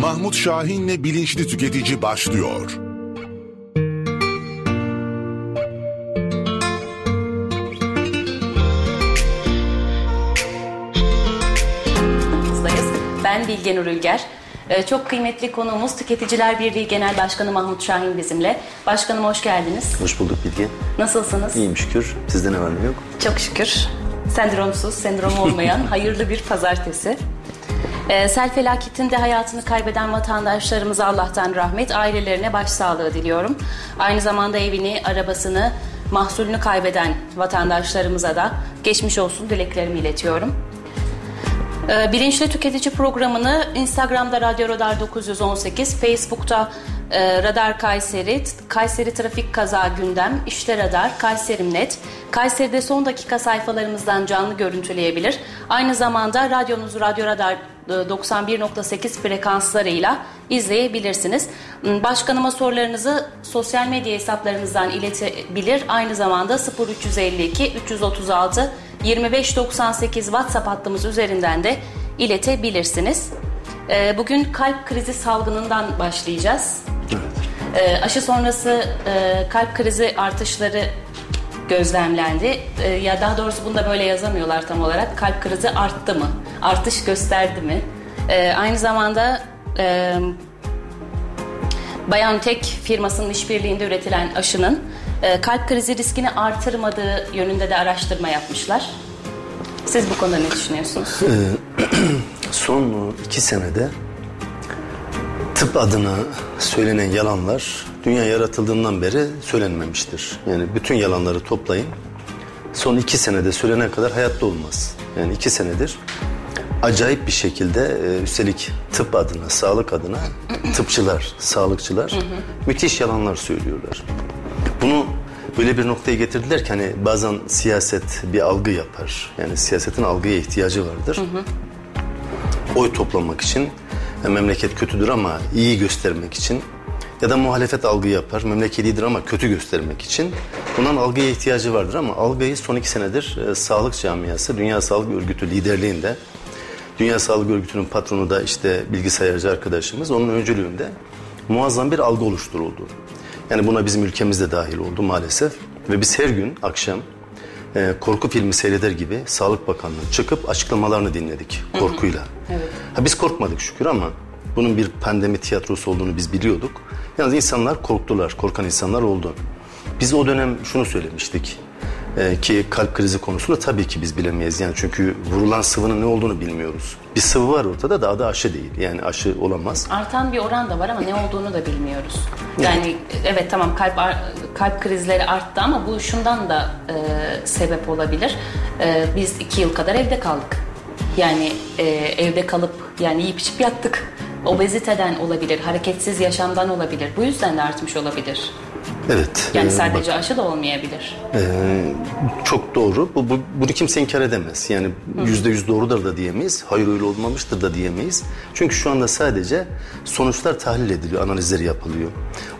Mahmut Şahin'le Bilinçli Tüketici başlıyor. Ben Bilge Nur Ülger. Ee, çok kıymetli konuğumuz Tüketiciler Birliği Genel Başkanı Mahmut Şahin bizimle. Başkanım hoş geldiniz. Hoş bulduk Bilge. Nasılsınız? İyiyim şükür. Sizde ne var ne yok? Çok şükür. Sendromsuz, sendrom olmayan hayırlı bir pazartesi. Ee, sel felaketinde hayatını kaybeden vatandaşlarımıza Allah'tan rahmet, ailelerine başsağlığı diliyorum. Aynı zamanda evini, arabasını, mahsulünü kaybeden vatandaşlarımıza da geçmiş olsun dileklerimi iletiyorum. Ee, Bilinçli Tüketici programını Instagram'da Radyo Radar 918, Facebook'ta e, Radar Kayseri, Kayseri Trafik Kaza Gündem, İşte Radar, Kayserimnet, Kayseri'de son dakika sayfalarımızdan canlı görüntüleyebilir. Aynı zamanda radyonuzu Radyo Radar 91.8 frekanslarıyla izleyebilirsiniz. Hmm, başkanıma sorularınızı sosyal medya hesaplarımızdan iletebilir. Aynı zamanda 0352 336 2598 WhatsApp hattımız üzerinden de iletebilirsiniz. Ee, bugün kalp krizi salgınından başlayacağız. Evet. Ee, aşı sonrası e, kalp krizi artışları gözlemlendi. Ee, ya daha doğrusu bunu da böyle yazamıyorlar tam olarak. Kalp krizi arttı mı? Artış gösterdi mi? Aynı zamanda e, BioNTech firmasının işbirliğinde üretilen aşının e, kalp krizi riskini artırmadığı yönünde de araştırma yapmışlar. Siz bu konuda ne düşünüyorsunuz? Ee, son iki senede tıp adına söylenen yalanlar dünya yaratıldığından beri söylenmemiştir. Yani bütün yalanları toplayın. Son iki senede söylenen kadar hayatta olmaz. Yani iki senedir acayip bir şekilde e, üstelik tıp adına, sağlık adına tıpçılar, sağlıkçılar müthiş yalanlar söylüyorlar. Bunu böyle bir noktaya getirdiler ki hani bazen siyaset bir algı yapar. Yani siyasetin algıya ihtiyacı vardır. Hı hı. Oy toplamak için yani memleket kötüdür ama iyi göstermek için ya da muhalefet algı yapar. Memleket iyidir ama kötü göstermek için. Bundan algıya ihtiyacı vardır ama algıyı son iki senedir e, sağlık camiası, Dünya Sağlık Örgütü liderliğinde Dünya Sağlık Örgütü'nün patronu da işte bilgisayarcı arkadaşımız. Onun öncülüğünde muazzam bir algı oluşturuldu. Yani buna bizim ülkemiz de dahil oldu maalesef. Ve biz her gün akşam e, korku filmi seyreder gibi Sağlık Bakanlığı çıkıp açıklamalarını dinledik korkuyla. Evet. Ha, biz korkmadık şükür ama bunun bir pandemi tiyatrosu olduğunu biz biliyorduk. Yalnız insanlar korktular, korkan insanlar oldu. Biz o dönem şunu söylemiştik. Ee, ki kalp krizi konusunda tabii ki biz bilemeyiz. Yani çünkü vurulan sıvının ne olduğunu bilmiyoruz. Bir sıvı var ortada da adı aşı değil. Yani aşı olamaz. Artan bir oran da var ama ne olduğunu da bilmiyoruz. Yani evet, evet tamam kalp kalp krizleri arttı ama bu şundan da e, sebep olabilir. E, biz iki yıl kadar evde kaldık. Yani e, evde kalıp yani yiyip içip yattık. Obeziteden olabilir, hareketsiz yaşamdan olabilir. Bu yüzden de artmış olabilir. Evet. Yani e, sadece bak, aşı da olmayabilir. E, çok doğru. Bu, bu, bunu kimse inkar edemez. Yani yüzde yüz doğrudur da diyemeyiz. Hayır öyle olmamıştır da diyemeyiz. Çünkü şu anda sadece sonuçlar tahlil ediliyor, analizleri yapılıyor.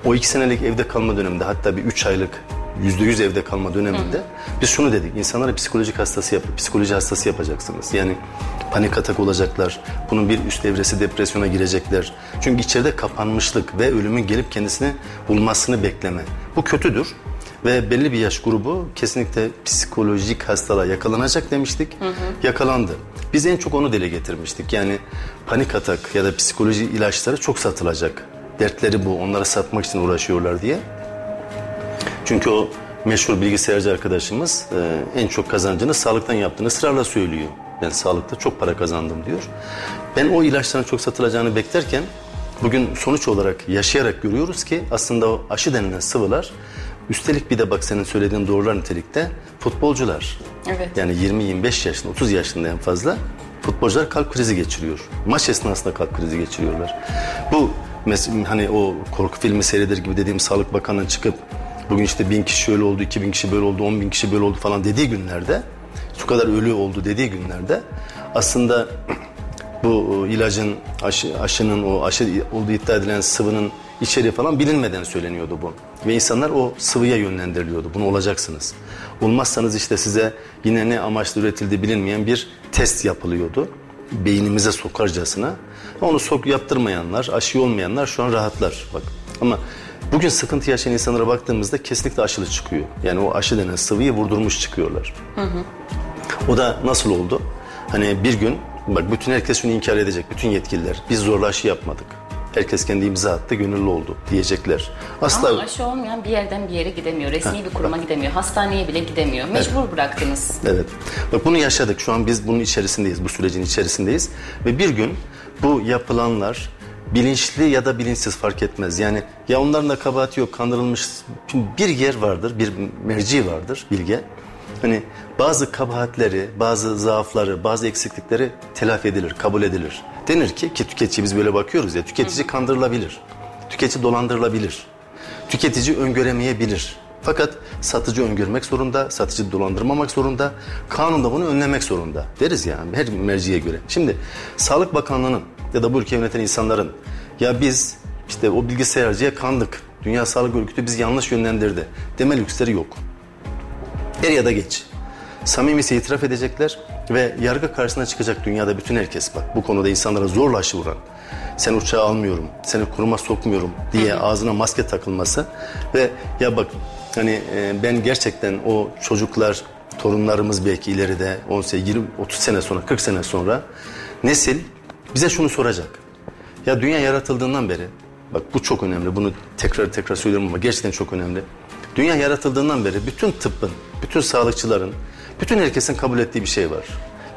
O iki senelik evde kalma döneminde hatta bir üç aylık yüzde yüz evde kalma döneminde hı hı. biz şunu dedik. İnsanlara psikolojik hastası yap, psikoloji hastası yapacaksınız. Yani panik atak olacaklar. Bunun bir üst evresi depresyona girecekler. Çünkü içeride kapanmışlık ve ölümün gelip kendisini bulmasını bekleme. Bu kötüdür. Ve belli bir yaş grubu kesinlikle psikolojik hastalığa yakalanacak demiştik. Hı hı. Yakalandı. Biz en çok onu dile getirmiştik. Yani panik atak ya da psikoloji ilaçları çok satılacak. Dertleri bu. Onlara satmak için uğraşıyorlar diye. Çünkü o meşhur bilgisayarcı arkadaşımız e, en çok kazancını sağlıktan yaptığını ısrarla söylüyor. Ben sağlıkta çok para kazandım diyor. Ben o ilaçların çok satılacağını beklerken bugün sonuç olarak yaşayarak görüyoruz ki aslında o aşı denilen sıvılar üstelik bir de bak senin söylediğin doğrular nitelikte futbolcular. Evet. Yani 20-25 yaşında 30 yaşında en fazla futbolcular kalp krizi geçiriyor. Maç esnasında kalp krizi geçiriyorlar. Bu hani o korku filmi seyreder gibi dediğim Sağlık Bakanı'nın çıkıp bugün işte bin kişi şöyle oldu, iki bin kişi böyle oldu, on bin kişi böyle oldu falan dediği günlerde şu kadar ölü oldu dediği günlerde aslında bu ilacın aşı, aşının o aşı olduğu iddia edilen sıvının içeriği falan bilinmeden söyleniyordu bu. Ve insanlar o sıvıya yönlendiriliyordu. Bunu olacaksınız. Olmazsanız işte size yine ne amaçla üretildiği bilinmeyen bir test yapılıyordu. beynimize sokarcasına. Onu sok yaptırmayanlar, aşı olmayanlar şu an rahatlar. Bak ama bugün sıkıntı yaşayan insanlara baktığımızda kesinlikle aşılı çıkıyor. Yani o aşı denen sıvıyı vurdurmuş çıkıyorlar. O da nasıl oldu? Hani bir gün bak bütün herkes şunu inkar edecek. Bütün yetkililer. Biz zorla aşı yapmadık. Herkes kendi imza attı, gönüllü oldu diyecekler. Asla Ama aşı olmayan bir yerden bir yere gidemiyor. Resmi bir kuruma gidemiyor. Hastaneye bile gidemiyor. Mecbur bıraktınız. Evet. Bak bunu yaşadık. Şu an biz bunun içerisindeyiz. Bu sürecin içerisindeyiz. Ve bir gün bu yapılanlar bilinçli ya da bilinçsiz fark etmez. Yani ya onların da kabahati yok, kandırılmış. Bir yer vardır, bir merci vardır bilge. Hani bazı kabahatleri, bazı zaafları, bazı eksiklikleri telafi edilir, kabul edilir. Denir ki ki tüketici biz böyle bakıyoruz ya tüketici kandırılabilir. Tüketici dolandırılabilir. Tüketici öngöremeyebilir. Fakat satıcı öngörmek zorunda, satıcı dolandırmamak zorunda, kanun da bunu önlemek zorunda deriz yani her merciye göre. Şimdi Sağlık Bakanlığı'nın ya da bu ülkeyi yöneten insanların ya biz işte o bilgisayarcıya kandık, Dünya Sağlık Örgütü bizi yanlış yönlendirdi deme lüksleri yok. Er ya da geç. Samimiyse itiraf edecekler ve yargı karşısına çıkacak dünyada bütün herkes bak bu konuda insanlara zorla aşı vuran sen uçağa almıyorum, seni kuruma sokmuyorum diye ağzına maske takılması ve ya bak hani e, ben gerçekten o çocuklar torunlarımız belki ileride 10 sene, 20, 30 sene sonra, 40 sene sonra nesil bize şunu soracak. Ya dünya yaratıldığından beri bak bu çok önemli. Bunu tekrar tekrar söylüyorum ama gerçekten çok önemli. Dünya yaratıldığından beri bütün tıbbın, bütün sağlıkçıların, bütün herkesin kabul ettiği bir şey var.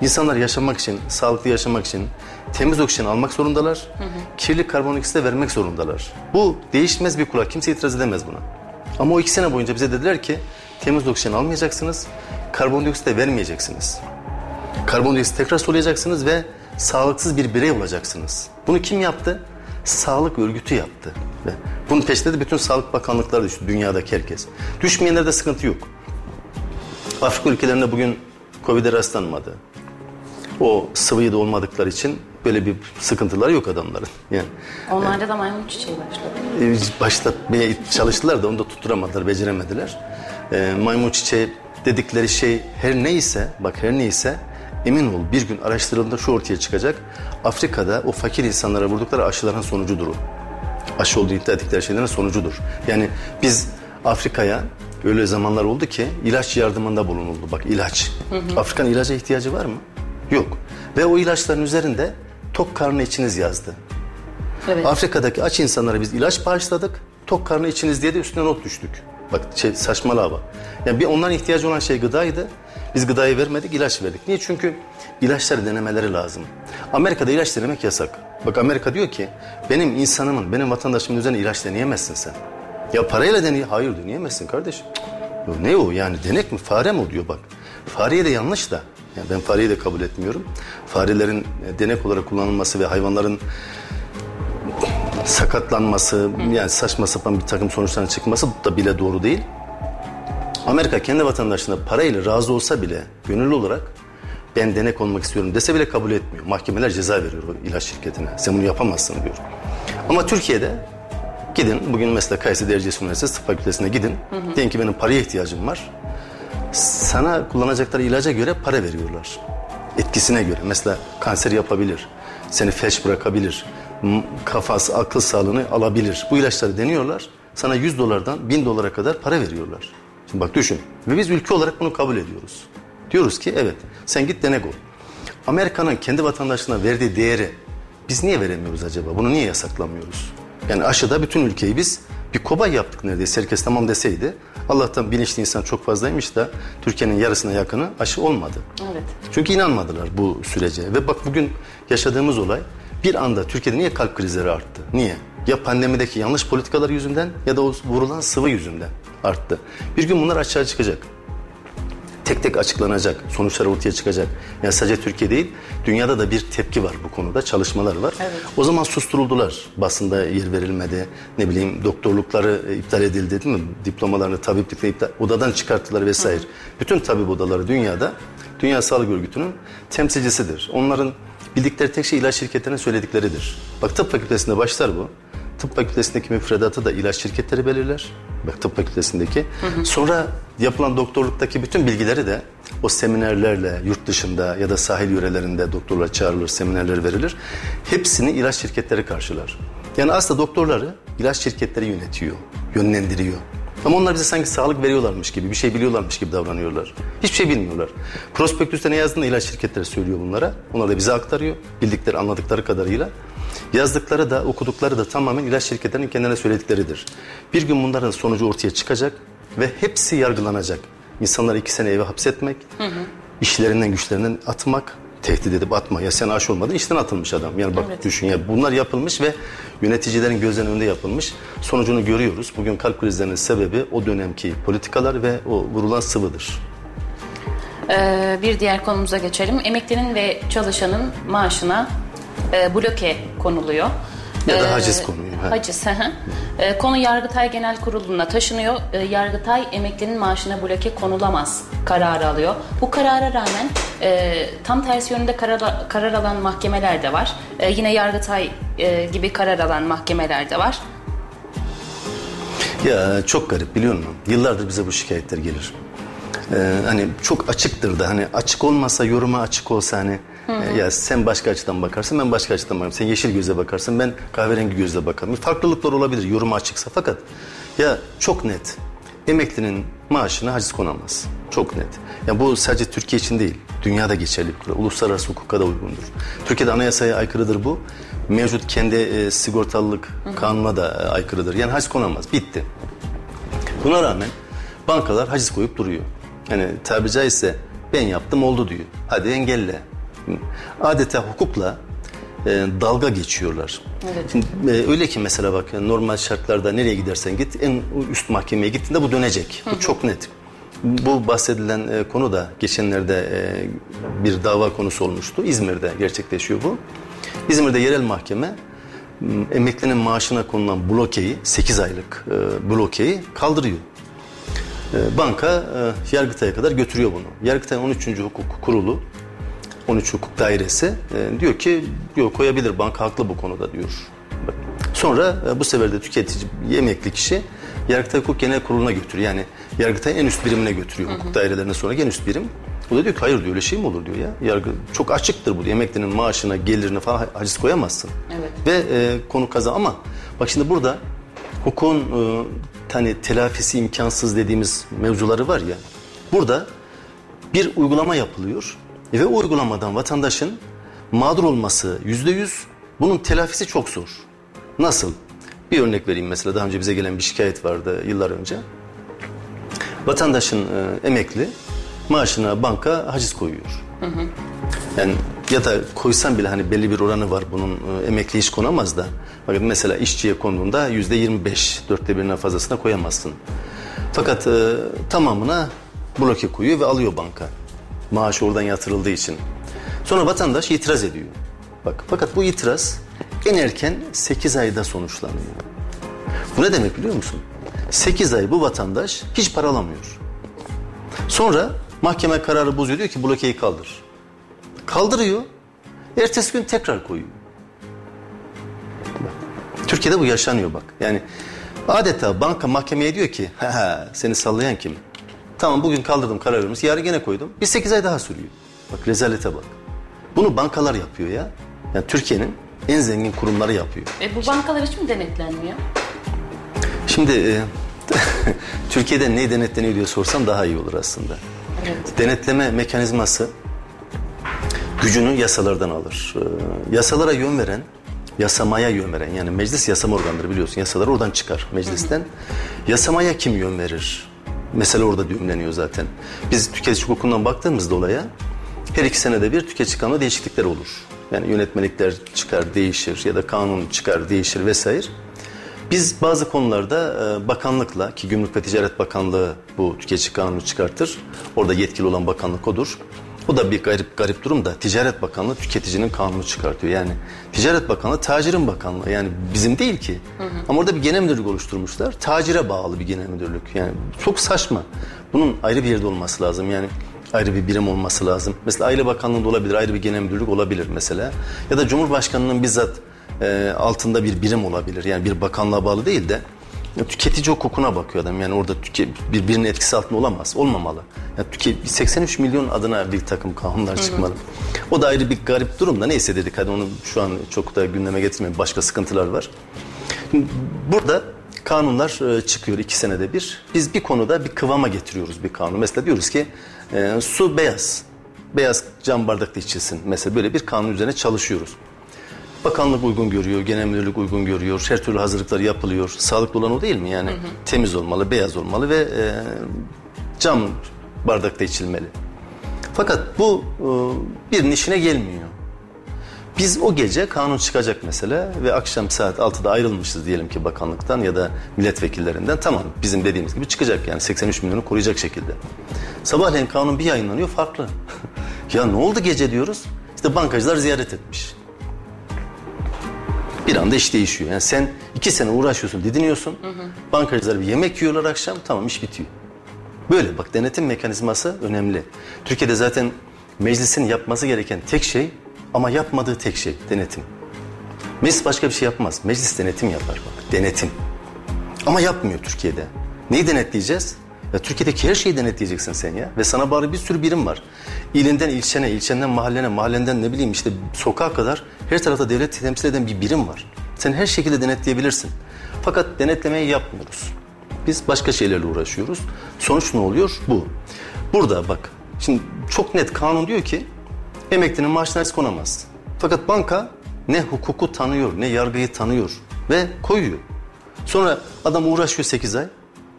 İnsanlar yaşamak için, sağlıklı yaşamak için temiz oksijen almak zorundalar. Kirli karbondioksit de vermek zorundalar. Bu değişmez bir kural. Kimse itiraz edemez buna. Ama o iki sene boyunca bize dediler ki temiz oksijen almayacaksınız, karbondioksit de vermeyeceksiniz. Karbondioksit tekrar soluyacaksınız ve sağlıksız bir birey olacaksınız. Bunu kim yaptı? Sağlık örgütü yaptı. Ve bunun peşinde de bütün sağlık bakanlıkları düştü, dünyadaki herkes. Düşmeyenlerde sıkıntı yok. Afrika ülkelerinde bugün Covid'e rastlanmadı. O sıvıyı da olmadıkları için böyle bir sıkıntıları yok adamların. Yani Onlarda da maymun çiçeği başladı. e, başlatmaya çalıştılar da onu da tutturamadılar, beceremediler. E, maymun çiçeği dedikleri şey her neyse, bak her neyse emin ol bir gün araştırıldığında şu ortaya çıkacak. Afrika'da o fakir insanlara vurdukları aşıların sonucudur o. Aşı olduğu iddia ettikleri şeylerin sonucudur. Yani biz Afrika'ya öyle zamanlar oldu ki ilaç yardımında bulunuldu. Bak ilaç. Afrika'nın ilaca ihtiyacı var mı? Yok. Ve o ilaçların üzerinde tok karnı içiniz yazdı. Evet. Afrika'daki aç insanlara biz ilaç bağışladık. Tok karnı içiniz diye de üstüne not düştük. Bak şey, saçmalığa bak. Yani bir onların ihtiyacı olan şey gıdaydı. Biz gıdayı vermedik, ilaç verdik. Niye? Çünkü ilaçları denemeleri lazım. Amerika'da ilaç denemek yasak. Bak Amerika diyor ki benim insanımın, benim vatandaşımın üzerine ilaç deneyemezsin sen. Ya parayla deney, hayır deneyemezsin kardeşim. Ya ne o yani denek mi fare mi o diyor bak. Fareye de yanlış da. Yani ben fareyi de kabul etmiyorum. Farelerin e, denek olarak kullanılması ve hayvanların sakatlanması, yani saçma sapan bir takım sonuçların çıkması da bile doğru değil. Amerika kendi vatandaşına parayla razı olsa bile gönüllü olarak ben denek olmak istiyorum dese bile kabul etmiyor. Mahkemeler ceza veriyor o ilaç şirketine. Sen bunu yapamazsın diyor. Ama Türkiye'de gidin bugün mesela Kayseri Erciyes Üniversitesi Tıp Fakültesi'ne gidin. Deyin ki benim paraya ihtiyacım var. Sana kullanacakları ilaca göre para veriyorlar. Etkisine göre. Mesela kanser yapabilir. Seni felç bırakabilir. Kafası, akıl sağlığını alabilir. Bu ilaçları deniyorlar. Sana 100 dolardan 1000 dolara kadar para veriyorlar. Şimdi bak düşün. Ve biz ülke olarak bunu kabul ediyoruz. Diyoruz ki evet sen git denek ol. Amerika'nın kendi vatandaşına verdiği değeri biz niye veremiyoruz acaba? Bunu niye yasaklamıyoruz? Yani aşıda bütün ülkeyi biz bir kobay yaptık neredeyse. Herkes tamam deseydi. Allah'tan bilinçli insan çok fazlaymış da Türkiye'nin yarısına yakını aşı olmadı. Evet. Çünkü inanmadılar bu sürece. Ve bak bugün yaşadığımız olay bir anda Türkiye'de niye kalp krizleri arttı? Niye? Ya pandemideki yanlış politikalar yüzünden ya da o vurulan sıvı yüzünden arttı. Bir gün bunlar açığa çıkacak. Tek tek açıklanacak, sonuçlar ortaya çıkacak. Yani sadece Türkiye değil, dünyada da bir tepki var bu konuda, çalışmalar var. Evet. O zaman susturuldular. Basında yer verilmedi, ne bileyim doktorlukları iptal edildi değil mi? Diplomalarını, tabiplikle iptal, odadan çıkarttılar vesaire. Bütün tabip odaları dünyada Dünya Sağlık Örgütü'nün temsilcisidir. Onların bildikleri tek şey ilaç şirketlerinin söyledikleridir. Bak tıp fakültesinde başlar bu. Tıp fakültesindeki müfredatı da ilaç şirketleri belirler. Bak tıp fakültesindeki. Sonra yapılan doktorluktaki bütün bilgileri de o seminerlerle yurt dışında ya da sahil yörelerinde doktorlar çağrılır, seminerler verilir. Hepsini ilaç şirketleri karşılar. Yani aslında doktorları ilaç şirketleri yönetiyor, yönlendiriyor. Ama onlar bize sanki sağlık veriyorlarmış gibi, bir şey biliyorlarmış gibi davranıyorlar. Hiçbir şey bilmiyorlar. Prospektüste ne yazdığında ilaç şirketleri söylüyor bunlara. Onlar da bize aktarıyor, bildikleri, anladıkları kadarıyla. Yazdıkları da, okudukları da tamamen ilaç şirketlerinin kendine söyledikleridir. Bir gün bunların sonucu ortaya çıkacak ve hepsi yargılanacak. İnsanları iki sene eve hapsetmek, hı hı. işlerinden güçlerinden atmak, tehdit edip atma. Ya sen aş olmadın işten atılmış adam. Yani bak evet. düşün ya bunlar yapılmış ve yöneticilerin gözlerinin önünde yapılmış. Sonucunu görüyoruz. Bugün kalp krizlerinin sebebi o dönemki politikalar ve o vurulan sıvıdır. Ee, bir diğer konumuza geçelim. Emeklinin ve çalışanın maaşına e, bloke konuluyor. Ya da haciz ee, konuyor. Ha. Haciz. e, konu Yargıtay Genel Kurulu'na taşınıyor. E, Yargıtay emeklinin maaşına bloke konulamaz kararı alıyor. Bu karara rağmen e, tam tersi yönünde karar, karar alan mahkemeler de var. E, yine Yargıtay e, gibi karar alan mahkemeler de var. Ya çok garip biliyor musun? Yıllardır bize bu şikayetler gelir. Ee, hani çok açıktır da hani açık olmasa yoruma açık olsa hani Hı hı. Ya sen başka açıdan bakarsın, ben başka açıdan bakarım. Sen yeşil gözle bakarsın, ben kahverengi gözle bakarım. Farklılıklar olabilir yorum açıksa fakat ya çok net. Emeklinin maaşına haciz konamaz. Çok net. Ya bu sadece Türkiye için değil, dünyada geçerli bir kural. Uluslararası hukuka da uygundur. Türkiye'de anayasaya aykırıdır bu. Mevcut kendi e, sigortalılık kanuna da e, aykırıdır. Yani haciz konamaz. Bitti. Buna rağmen bankalar haciz koyup duruyor. Yani tabiri caizse ben yaptım oldu diyor. Hadi engelle adeta hukukla e, dalga geçiyorlar. Evet. Şimdi, e, öyle ki mesela bak normal şartlarda nereye gidersen git en üst mahkemeye gittiğinde bu dönecek. Bu çok net. Bu bahsedilen e, konu da geçenlerde e, bir dava konusu olmuştu. İzmir'de gerçekleşiyor bu. İzmir'de yerel mahkeme emeklinin maaşına konulan blokeyi 8 aylık e, blokeyi kaldırıyor. E, banka e, Yargıtay'a kadar götürüyor bunu. Yargıtay 13. Hukuk Kurulu 13 Hukuk Dairesi e, diyor ki diyor koyabilir banka haklı bu konuda diyor. Sonra e, bu sefer de tüketici emekli kişi Yargıtay Hukuk Genel Kurulu'na götürüyor. Yani Yargıtay en üst birimine götürüyor hı hı. hukuk dairelerine sonra en üst birim. O da diyor ki hayır diyor öyle şey mi olur diyor ya. Yargı çok açıktır bu diyor. Emeklinin maaşına, gelirine falan haciz koyamazsın. Evet. Ve e, konu kaza ama bak şimdi burada hukukun e, hani telafisi imkansız dediğimiz mevzuları var ya. Burada bir uygulama yapılıyor ve uygulamadan vatandaşın mağdur olması yüzde yüz, bunun telafisi çok zor. Nasıl? Bir örnek vereyim mesela daha önce bize gelen bir şikayet vardı yıllar önce. Vatandaşın e, emekli maaşına banka haciz koyuyor. Hı hı. Yani ya da koysan bile hani belli bir oranı var bunun e, emekli hiç konamaz da. Bakın mesela işçiye konduğunda yüzde yirmi beş, dörtte birinden fazlasına koyamazsın. Fakat e, tamamına bloke koyuyor ve alıyor banka. Maaş oradan yatırıldığı için. Sonra vatandaş itiraz ediyor. Bak fakat bu itiraz en erken 8 ayda sonuçlanıyor. Bu ne demek biliyor musun? 8 ay bu vatandaş hiç para alamıyor. Sonra mahkeme kararı bozuyor diyor ki blokeyi kaldır. Kaldırıyor. Ertesi gün tekrar koyuyor. Türkiye'de bu yaşanıyor bak. Yani adeta banka mahkemeye diyor ki seni sallayan kim? Tamam bugün kaldırdım kararımız. Yarın gene koydum. Bir sekiz ay daha sürüyor. Bak rezalete bak. Bunu bankalar yapıyor ya. Yani Türkiye'nin en zengin kurumları yapıyor. E bu bankalar hiç mi denetlenmiyor? Şimdi e, Türkiye'de ne denetleniyor diye sorsam daha iyi olur aslında. Evet. Denetleme mekanizması gücünü yasalardan alır. E, yasalara yön veren, yasamaya yön veren yani meclis yasama organları biliyorsun. Yasalar oradan çıkar meclisten. Hı hı. Yasamaya kim yön verir? Mesele orada düğümleniyor zaten. Biz tüketici hukukundan baktığımızda olaya her iki senede bir tüketici kanunu değişiklikler olur. Yani yönetmelikler çıkar, değişir ya da kanun çıkar, değişir vesaire. Biz bazı konularda e, bakanlıkla ki Gümrük ve Ticaret Bakanlığı bu tüketici kanunu çıkartır. Orada yetkili olan bakanlık odur. O da bir garip garip durum da Ticaret Bakanlığı tüketicinin kanunu çıkartıyor. Yani Ticaret Bakanlığı tacirin bakanlığı yani bizim değil ki. Hı hı. Ama orada bir genel müdürlük oluşturmuşlar. Tacire bağlı bir genel müdürlük. Yani çok saçma. Bunun ayrı bir yerde olması lazım. Yani ayrı bir birim olması lazım. Mesela Aile Bakanlığı'nda olabilir, ayrı bir genel müdürlük olabilir mesela. Ya da Cumhurbaşkanı'nın bizzat e, altında bir birim olabilir. Yani bir bakanlığa bağlı değil de Ya tüketici o kokuna bakıyor adam. Yani orada tüke, birbirinin etkisi altında olamaz. Olmamalı. Ya tüke, 83 milyon adına bir takım kanunlar çıkmalı. O da ayrı bir garip durum da neyse dedik hadi onu şu an çok da gündeme getirmeyin. Başka sıkıntılar var. Şimdi burada kanunlar e, çıkıyor iki senede bir. Biz bir konuda bir kıvama getiriyoruz bir kanunu. Mesela diyoruz ki e, su beyaz. Beyaz cam bardakta içilsin. Mesela böyle bir kanun üzerine çalışıyoruz. Bakanlık uygun görüyor, genel müdürlük uygun görüyor, her türlü hazırlıklar yapılıyor. Sağlıklı olan o değil mi? Yani temiz olmalı, beyaz olmalı ve e, cam bardakta içilmeli. Fakat bu e, birinin işine gelmiyor. Biz o gece kanun çıkacak mesela ve akşam saat 6'da ayrılmışız diyelim ki bakanlıktan ya da milletvekillerinden. Tamam bizim dediğimiz gibi çıkacak yani 83 milyonu koruyacak şekilde. Sabahleyin kanun bir yayınlanıyor farklı. ya ne oldu gece diyoruz? İşte bankacılar ziyaret etmiş. Bir anda iş değişiyor. Yani sen iki sene uğraşıyorsun, didiniyorsun. Bankacılar bir yemek yiyorlar akşam, tamam iş bitiyor. Böyle bak denetim mekanizması önemli. Türkiye'de zaten meclisin yapması gereken tek şey ama yapmadığı tek şey denetim. Meclis başka bir şey yapmaz. Meclis denetim yapar bak. Denetim. Ama yapmıyor Türkiye'de. Neyi denetleyeceğiz? Ya Türkiye'deki her şeyi denetleyeceksin sen ya. Ve sana bari bir sürü birim var. İlinden ilçene, ilçenden mahallene, mahallenden ne bileyim işte sokağa kadar her tarafta devlet temsil eden bir birim var. Sen her şekilde denetleyebilirsin. Fakat denetlemeyi yapmıyoruz. Biz başka şeylerle uğraşıyoruz. Sonuç ne oluyor? Bu. Burada bak şimdi çok net kanun diyor ki emeklinin maaşına risk konamaz. Fakat banka ne hukuku tanıyor ne yargıyı tanıyor ve koyuyor. Sonra adam uğraşıyor 8 ay.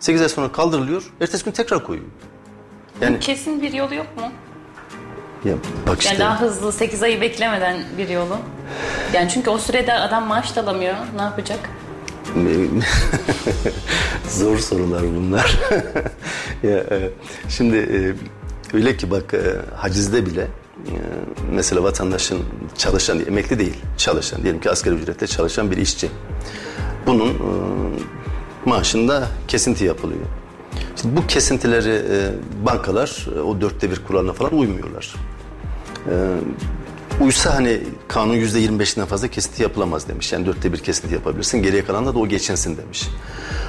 8 ay sonra kaldırılıyor. Ertesi gün tekrar koyuyor. Yani Kesin bir yolu yok mu? ya bak işte Yani daha hızlı 8 ayı beklemeden bir yolu. Yani çünkü o sürede adam maaş da alamıyor. Ne yapacak? Zor sorular bunlar. ya, e, şimdi e, öyle ki bak e, hacizde bile mesela vatandaşın çalışan, emekli değil, çalışan, diyelim ki asgari ücretle çalışan bir işçi. Bunun maaşında kesinti yapılıyor. Şimdi bu kesintileri e, bankalar e, o dörtte bir kuralına falan uymuyorlar. Uysa hani kanun yüzde yirmi beşinden fazla kesinti yapılamaz demiş. Yani dörtte bir kesinti yapabilirsin. Geriye kalan da o geçinsin demiş.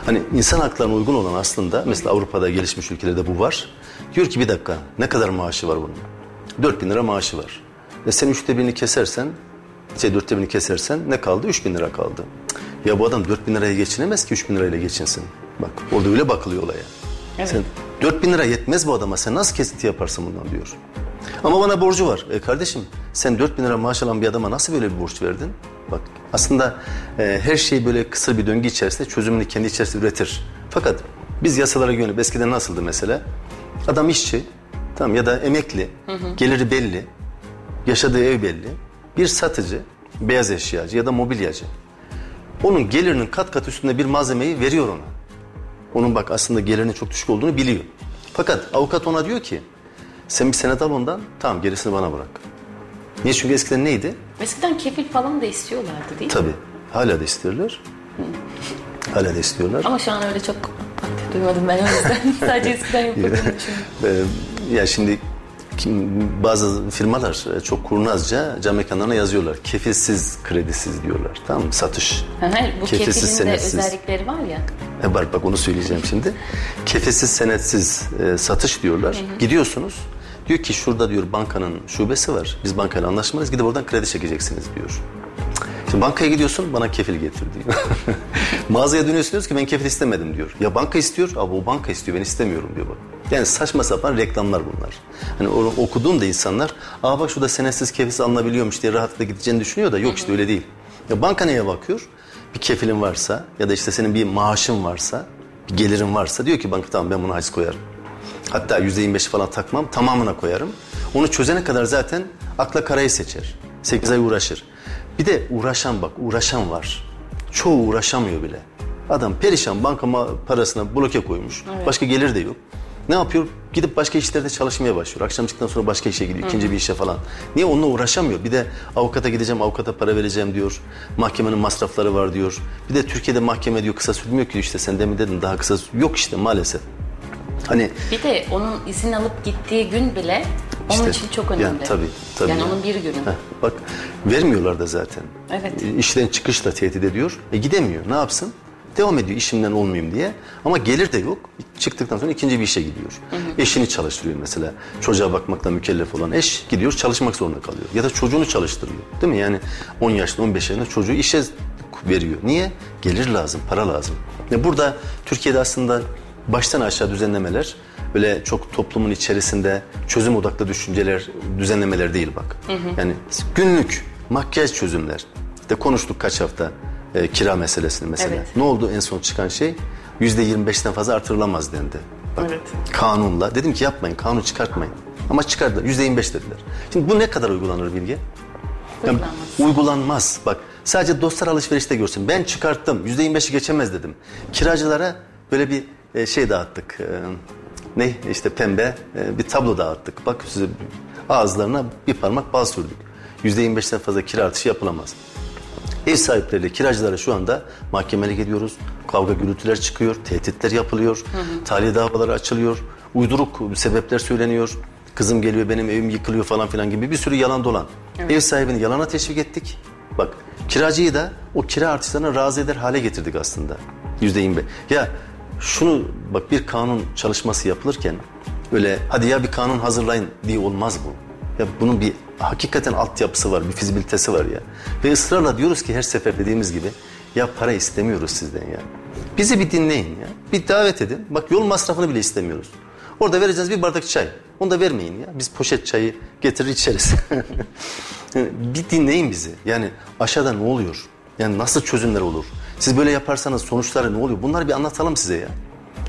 Hani insan haklarına uygun olan aslında mesela Avrupa'da gelişmiş ülkelerde bu var. Diyor ki bir dakika ne kadar maaşı var bunun? Dört bin lira maaşı var. Ve sen üçte birini kesersen, şey dörtte birini kesersen ne kaldı? Üç bin lira kaldı. Ya bu adam dört bin liraya geçinemez ki üç bin lirayla geçinsin. Bak orada öyle bakılıyor olaya. Evet. Sen 4 bin lira yetmez bu adama. Sen nasıl kesinti yaparsın bundan diyor. Ama bana borcu var. E kardeşim sen 4 bin lira maaş alan bir adama nasıl böyle bir borç verdin? Bak aslında e, her şey böyle kısa bir döngü içerisinde çözümünü kendi içerisinde üretir. Fakat biz yasalara güvenip eskiden nasıldı mesela? Adam işçi tamam ya da emekli, geliri belli, yaşadığı ev belli. Bir satıcı, beyaz eşyacı ya da mobilyacı. Onun gelirinin kat kat üstünde bir malzemeyi veriyor ona. Onun bak aslında gelirinin çok düşük olduğunu biliyor. Fakat avukat ona diyor ki sen bir senet al ondan tamam gerisini bana bırak. Niye? Çünkü eskiden neydi? Eskiden kefil falan da istiyorlardı değil mi? Tabii hala da istiyorlar. Hala da istiyorlar. Ama şu an öyle çok duymadım ben o yüzden. Sadece eskiden yapıldığını düşünüyorum. Ee, ya şimdi bazı firmalar e, çok kurnazca cam mekanlarına yazıyorlar. Kefilsiz, kredisiz diyorlar. Tamam mı? Satış. Hı hı, Bu Kefilsiz, senetsiz. özellikleri var ya. E bak bak onu söyleyeceğim şimdi. Kefesiz senetsiz e, satış diyorlar. Gidiyorsunuz. Diyor ki şurada diyor bankanın şubesi var. Biz bankayla anlaşmalıyız. Gidip oradan kredi çekeceksiniz diyor. Şimdi bankaya gidiyorsun bana kefil getir diyor. Mağazaya dönüyorsun diyorsun ki ben kefil istemedim diyor. Ya banka istiyor. Abi o banka istiyor ben istemiyorum diyor bak. Yani saçma sapan reklamlar bunlar. Hani onu okuduğumda insanlar aa bak şurada senetsiz kefilsiz alınabiliyormuş diye rahatlıkla gideceğini düşünüyor da yok işte öyle değil. Ya banka neye bakıyor? Bir kefilin varsa ya da işte senin bir maaşın varsa, bir gelirin varsa diyor ki banka tamam ben buna haciz koyarım. Hatta yüzde yirmi falan takmam tamamına koyarım. Onu çözene kadar zaten akla karayı seçer. Sekiz ay uğraşır. Bir de uğraşan bak uğraşan var. Çoğu uğraşamıyor bile. Adam perişan bankama parasına bloke koymuş. Başka gelir de yok. Ne yapıyor? Gidip başka işlerde çalışmaya başlıyor. Akşam çıktıktan sonra başka işe gidiyor. ikinci bir işe falan. Niye? Onunla uğraşamıyor. Bir de avukata gideceğim, avukata para vereceğim diyor. Mahkemenin masrafları var diyor. Bir de Türkiye'de mahkeme diyor kısa sürmüyor ki işte sen demin dedin daha kısa yok işte maalesef. Hani Bir de onun izin alıp gittiği gün bile onun İşte, için çok yani önemli. tabii, tabii Yani yani. onun bir günü. Heh, bak vermiyorlar da zaten. Evet. İşten çıkışla tehdit ediyor. E gidemiyor. Ne yapsın? Devam ediyor işimden olmayayım diye. Ama gelir de yok. Çıktıktan sonra ikinci bir işe gidiyor. Eşini çalıştırıyor mesela. Çocuğa bakmakla mükellef olan eş gidiyor çalışmak zorunda kalıyor. Ya da çocuğunu çalıştırıyor. Değil mi? Yani 10 yaşında 15 yaşında çocuğu işe veriyor. Niye? Gelir lazım, para lazım. Ya burada Türkiye'de aslında baştan aşağı düzenlemeler böyle çok toplumun içerisinde çözüm odaklı düşünceler, düzenlemeler değil bak. Yani günlük makyaj çözümler. İşte konuştuk kaç hafta e, kira meselesini mesela. Evet. Ne oldu en son çıkan şey? Yüzde 25'ten fazla artırılamaz dendi. Bak, Evet. Kanunla. Dedim ki yapmayın, kanun çıkartmayın. Ama çıkardılar. Yüzde 25 dediler. Şimdi bu ne kadar uygulanır Bilge? Yani Uygulanmaz. Bak sadece dostlar alışverişte görsün. Ben çıkarttım. Yüzde 25'i geçemez dedim. Kiracılara böyle bir e, şey dağıttık. E, ne işte pembe e, bir tablo dağıttık. Bak size ağızlarına bir parmak bal sürdük. Yüzde 25'ten fazla kira artışı yapılamaz. Ev sahipleriyle kiracılara şu anda mahkemelik ediyoruz. Kavga gürültüler çıkıyor, tehditler yapılıyor, tahliye davaları açılıyor, uyduruk sebepler söyleniyor. Kızım geliyor benim evim yıkılıyor falan filan gibi bir sürü yalan dolan. Ev sahibini yalana teşvik ettik. Bak kiracıyı da o kira artışlarına razı eder hale getirdik aslında. Yüzde yirmi. Ya şunu bak bir kanun çalışması yapılırken öyle hadi ya bir kanun hazırlayın diye olmaz bu. Ya bunun bir hakikaten altyapısı var, bir fizibilitesi var ya. Ve ısrarla diyoruz ki her sefer dediğimiz gibi ya para istemiyoruz sizden ya. Bizi bir dinleyin ya. Bir davet edin. Bak yol masrafını bile istemiyoruz. Orada vereceğiz bir bardak çay. Onu da vermeyin ya. Biz poşet çayı getirir içeriz. bir dinleyin bizi. Yani aşağıda ne oluyor? Yani nasıl çözümler olur? Siz böyle yaparsanız sonuçları ne oluyor? Bunları bir anlatalım size ya.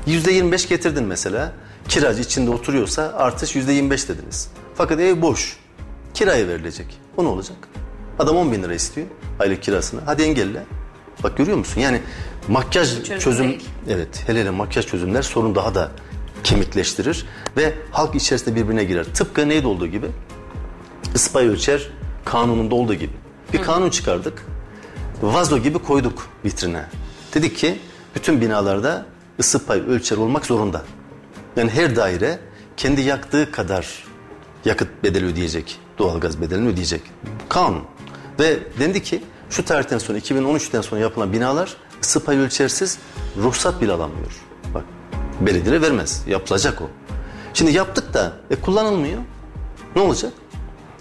Yüzde 25 getirdin mesela. Kiracı içinde oturuyorsa artış yüzde 25 dediniz. Fakat ev boş. Kiraya verilecek. O ne olacak? Adam 10 bin lira istiyor aylık kirasını. Hadi engelle. Bak görüyor musun? Yani makyaj Çözüm çözüm, değil. evet hele hele makyaj çözümler sorun daha da kemikleştirir ve halk içerisinde birbirine girer. Tıpkı neydi olduğu gibi ıspay ölçer kanununda olduğu gibi. Bir kanun çıkardık. Vazo gibi koyduk vitrine. Dedik ki bütün binalarda ısı pay ölçer olmak zorunda. Yani her daire kendi yaktığı kadar yakıt bedeli ödeyecek. Doğalgaz bedelini ödeyecek. Kanun. Ve dendi ki şu tarihten sonra 2013'ten sonra yapılan binalar ısı pay ölçersiz ruhsat bile alamıyor. Bak belediye vermez. Yapılacak o. Şimdi yaptık da e, kullanılmıyor. Ne olacak?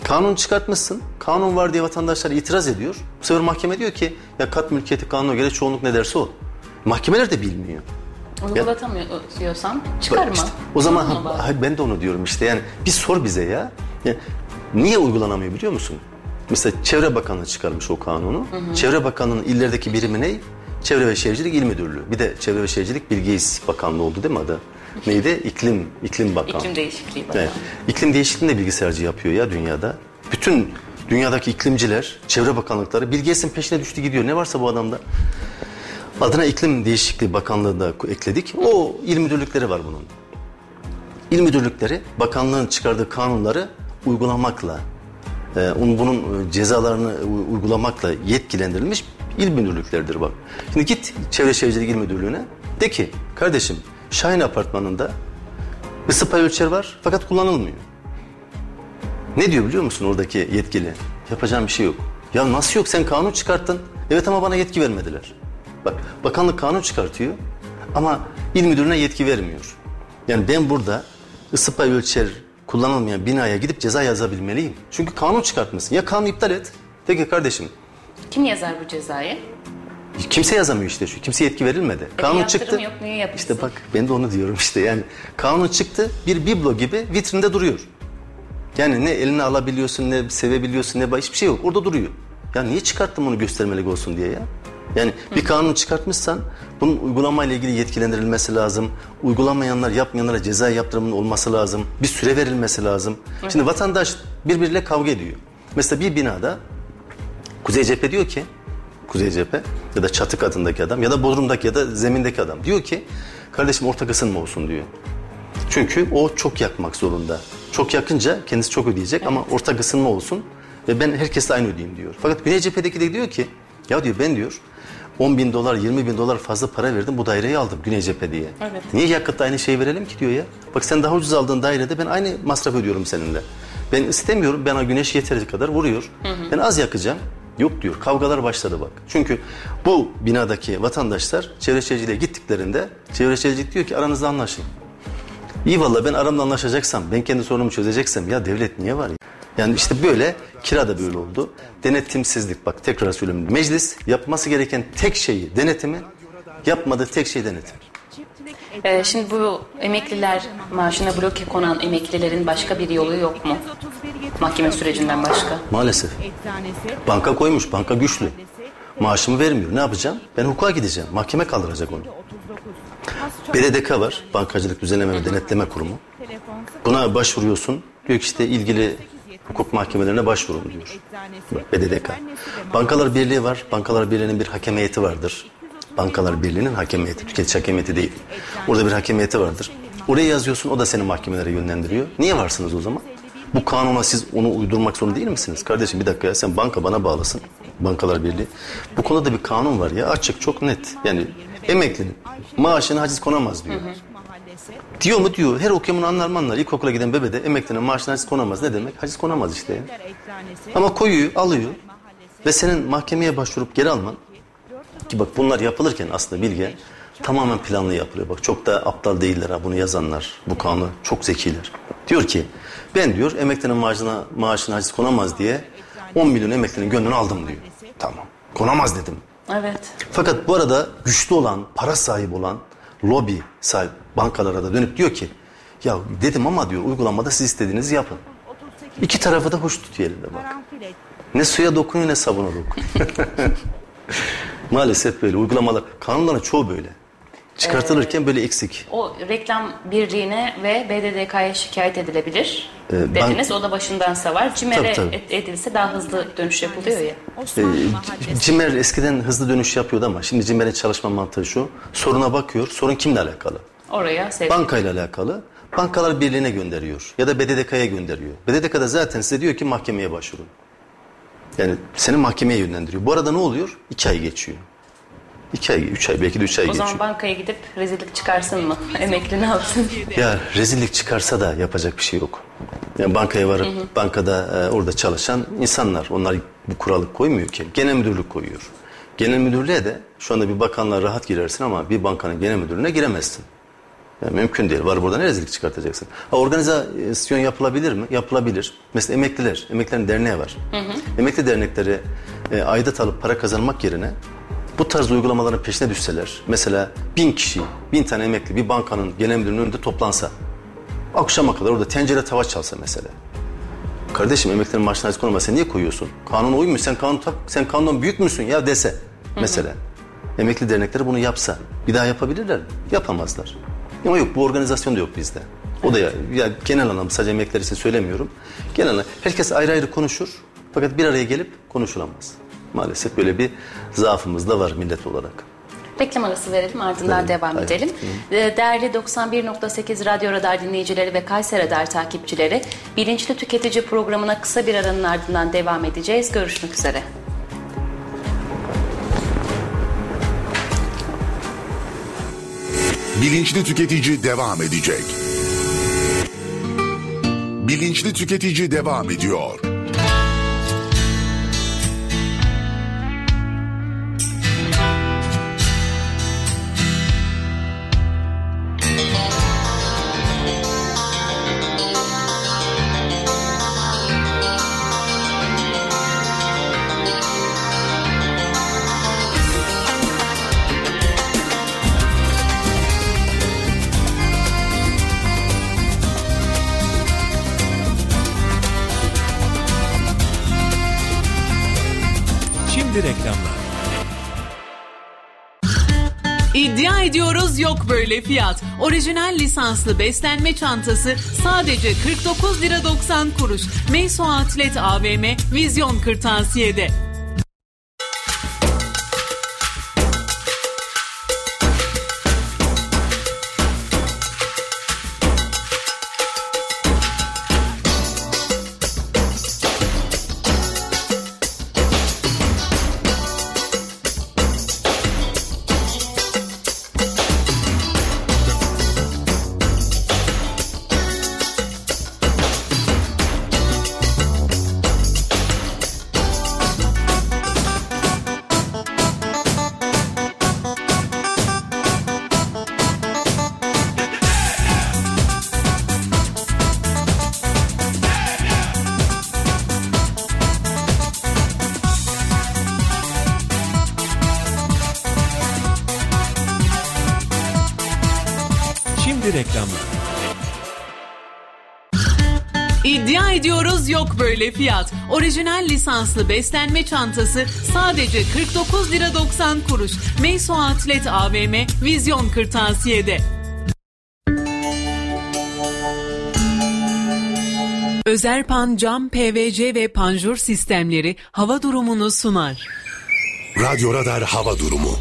Kanun çıkartmışsın. Kanun var diye vatandaşlar itiraz ediyor. Bu sefer mahkeme diyor ki ya kat mülkiyeti kanuna göre çoğunluk ne derse o. Mahkemeler de bilmiyor. Uygulatamıyorsan çıkarma. İşte o zaman ha, ben de onu diyorum işte yani bir sor bize ya. Yani niye uygulanamıyor biliyor musun? Mesela Çevre Bakanlığı çıkarmış o kanunu. Çevre Bakanlığı'nın illerdeki birimi ne? Çevre ve Şehircilik İl Müdürlüğü. Bir de Çevre ve Şehircilik Bilgi Bakanlığı oldu değil mi adı? Neydi? İklim, İklim Bakanlığı. İklim değişikliği var. Evet. İklim değişikliğini de bilgisayarcı yapıyor ya dünyada. Bütün dünyadaki iklimciler, çevre bakanlıkları Bill Gates'in peşine düştü gidiyor. Ne varsa bu adamda. Adına iklim değişikliği bakanlığı da ekledik. O il müdürlükleri var bunun. İl müdürlükleri bakanlığın çıkardığı kanunları uygulamakla, e, onun- bunun e, cezalarını uygulamakla yetkilendirilmiş il müdürlükleridir bak. Şimdi git Çevre Şehircilik İl Müdürlüğü'ne de ki kardeşim Şahin Apartmanı'nda ısı pay ölçer var fakat kullanılmıyor. Ne diyor biliyor musun oradaki yetkili? Yapacağım bir şey yok. Ya nasıl yok sen kanun çıkarttın. Evet ama bana yetki vermediler. Bak bakanlık kanun çıkartıyor ama il müdürüne yetki vermiyor. Yani ben burada ısı pay ölçer kullanılmayan binaya gidip ceza yazabilmeliyim. Çünkü kanun çıkartmışsın. Ya kanunu iptal et. De ki kardeşim Kim yazar bu cezayı? kimse yazamıyor işte şu. Kimse yetki verilmedi. bir yaptırım yok, niye yapılsın? İşte bak ben de onu diyorum işte yani. Kanun çıktı bir biblo gibi vitrinde duruyor. Yani ne eline alabiliyorsun ne sevebiliyorsun ne hiçbir şey yok. Orada duruyor. Ya niye çıkarttın bunu göstermelik olsun diye ya? Yani bir kanun çıkartmışsan bunun uygulamayla ilgili yetkilendirilmesi lazım. Uygulamayanlar, yapmayanlara ceza yaptırımının olması lazım. Bir süre verilmesi lazım. Şimdi vatandaş birbiriyle kavga ediyor. Mesela bir binada Kuzey cephe diyor ki, Kuzey cephe ya da çatı katındaki adam ya da bodrumdaki ya da zemindeki adam diyor ki kardeşim ortak ısınma olsun diyor. Çünkü o çok yakmak zorunda. Çok yakınca kendisi çok ödeyecek ama ortak ısınma olsun ve ben herkesle aynı ödeyeyim diyor. Fakat Güney cephedeki de diyor ki ya diyor ben diyor 10 bin dolar 20 bin dolar fazla para verdim bu daireyi aldım Güney cephe diye. Evet. Niye yakıtta aynı şeyi verelim ki diyor ya. Bak sen daha ucuz aldığın dairede ben aynı masraf ödüyorum seninle. Ben istemiyorum bana güneş yeteri kadar vuruyor. Ben az yakacağım. Yok diyor. Kavgalar başladı bak. Çünkü bu binadaki vatandaşlar çevre şehirciliğe gittiklerinde çevre şehircilik diyor ki aranızda anlaşın. İyi valla ben aramda anlaşacaksam, ben kendi sorunumu çözeceksem ya devlet niye var ya? Yani işte böyle kira da böyle oldu. Denetimsizlik bak tekrar söylüyorum. Meclis yapması gereken tek şeyi denetimi, yapmadığı tek şey denetim. Ee, şimdi bu emekliler maaşına bloke konan emeklilerin başka bir yolu yok mu? Mahkeme sürecinden başka. Maalesef. Banka koymuş, banka güçlü. Maaşımı vermiyor. Ne yapacağım? Ben hukuka gideceğim. Mahkeme kaldıracak onu. BDDK var. Bankacılık Düzenleme ve Denetleme Kurumu. Buna başvuruyorsun. Diyor ki işte ilgili hukuk mahkemelerine başvurun diyor. BDDK. Bankalar Birliği var. Bankalar Birliği'nin bir hakem heyeti vardır. Bankalar Birliği'nin hakem heyeti. Tüketici hakem heyeti değil. Orada bir hakem heyeti vardır. Oraya yazıyorsun o da seni mahkemelere yönlendiriyor. Niye varsınız o zaman? Bu kanuna siz onu uydurmak zorunda değil misiniz? Kardeşim bir dakika ya sen banka bana bağlasın. Bankalar Birliği. Bu konuda bir kanun var ya açık çok net. Yani emeklinin maaşına haciz konamaz diyor. Diyor mu diyor. Her okuyan bunu anlar mı anlar. İlkokula giden bebe de emeklinin maaşına haciz konamaz. Ne demek? Haciz konamaz işte. Ama koyuyor, alıyor. Ve senin mahkemeye başvurup geri alman. Ki bak bunlar yapılırken aslında bilge tamamen planlı yapılıyor. Bak çok da aptal değiller ha bunu yazanlar. Bu kanunu çok zekiler. Diyor ki ben diyor emeklinin maaşına, maaşına haciz konamaz diye 10 milyon emeklinin gönlünü aldım diyor. Tamam. Konamaz dedim. Evet. Fakat bu arada güçlü olan, para sahibi olan lobi sahip bankalara da dönüp diyor ki ya dedim ama diyor uygulamada siz istediğinizi yapın. İki tarafı da hoş tutuyor elinde bak. Ne suya dokunuyor ne sabuna dokunuyor. Maalesef böyle uygulamalar, kanunların çoğu böyle. Çıkartılırken böyle eksik. O reklam birliğine ve BDDK'ya şikayet edilebilir Ee, dediniz. O da başındansa var. CİMER'e edilse daha hızlı dönüş yapılıyor ya. Ee, Cimer eskiden hızlı dönüş yapıyordu ama şimdi Cimer'in çalışma mantığı şu. Soruna bakıyor. Sorun kimle alakalı? Oraya sevk Bankayla alakalı. Bankalar Birliği'ne gönderiyor ya da BDDK'ya gönderiyor. BDDK da zaten size diyor ki mahkemeye başvurun. Yani seni mahkemeye yönlendiriyor. Bu arada ne oluyor? İki ay geçiyor. İki ay, üç ay, belki de üç ay O geçiyor. zaman bankaya gidip rezillik çıkarsın mı? Emekli ne yapsın? Ya rezillik çıkarsa da yapacak bir şey yok. Yani bankaya varıp bankada e, orada çalışan insanlar onlar bu kuralı koymuyor ki. Genel müdürlük koyuyor. Genel müdürlüğe de şu anda bir bakanlığa rahat girersin ama bir bankanın genel müdürlüğüne giremezsin. Yani mümkün değil. Var burada ne rezillik çıkartacaksın? Ha, organizasyon yapılabilir mi? Yapılabilir. Mesela emekliler, emeklilerin derneği var. Emekli dernekleri e, aidat alıp para kazanmak yerine bu tarz uygulamaların peşine düşseler, mesela bin kişi, bin tane emekli bir bankanın genel müdürünün önünde toplansa, akşama kadar orada tencere tava çalsa mesela. Kardeşim emeklilerin maaşına konulmaz. Sen niye koyuyorsun? Kanuna uymuyor. Sen kanun sen kanundan büyük müsün ya dese mesela. Emekli dernekleri bunu yapsa bir daha yapabilirler mi? Yapamazlar. Ama yok bu organizasyon da yok bizde. O da ya, ya genel anlamda sadece emekliler için söylemiyorum. Genel anlamda herkes ayrı ayrı konuşur fakat bir araya gelip konuşulamaz. Maalesef böyle bir zaafımız da var millet olarak. Reklam arası verelim ardından Verelim. devam Hayır. edelim. Ee, Değerli 91.8 Radyo Radar dinleyicileri ve Kayseri Radar takipçileri Bilinçli Tüketici programına kısa bir aranın ardından devam edeceğiz. Görüşmek üzere. Bilinçli Tüketici devam edecek. Bilinçli Tüketici devam ediyor. Yok böyle fiyat. Orijinal lisanslı beslenme çantası sadece 49 lira 90 kuruş. Meyso Atlet AVM Vizyon Kırtasiye'de. Böyle fiyat. Orijinal lisanslı beslenme çantası sadece 49 lira 90 kuruş. Meyso Atlet AVM Vizyon Kırtasiye'de. Özerpan cam, PVC ve panjur sistemleri hava durumunu sunar. Radyo Radar Hava Durumu.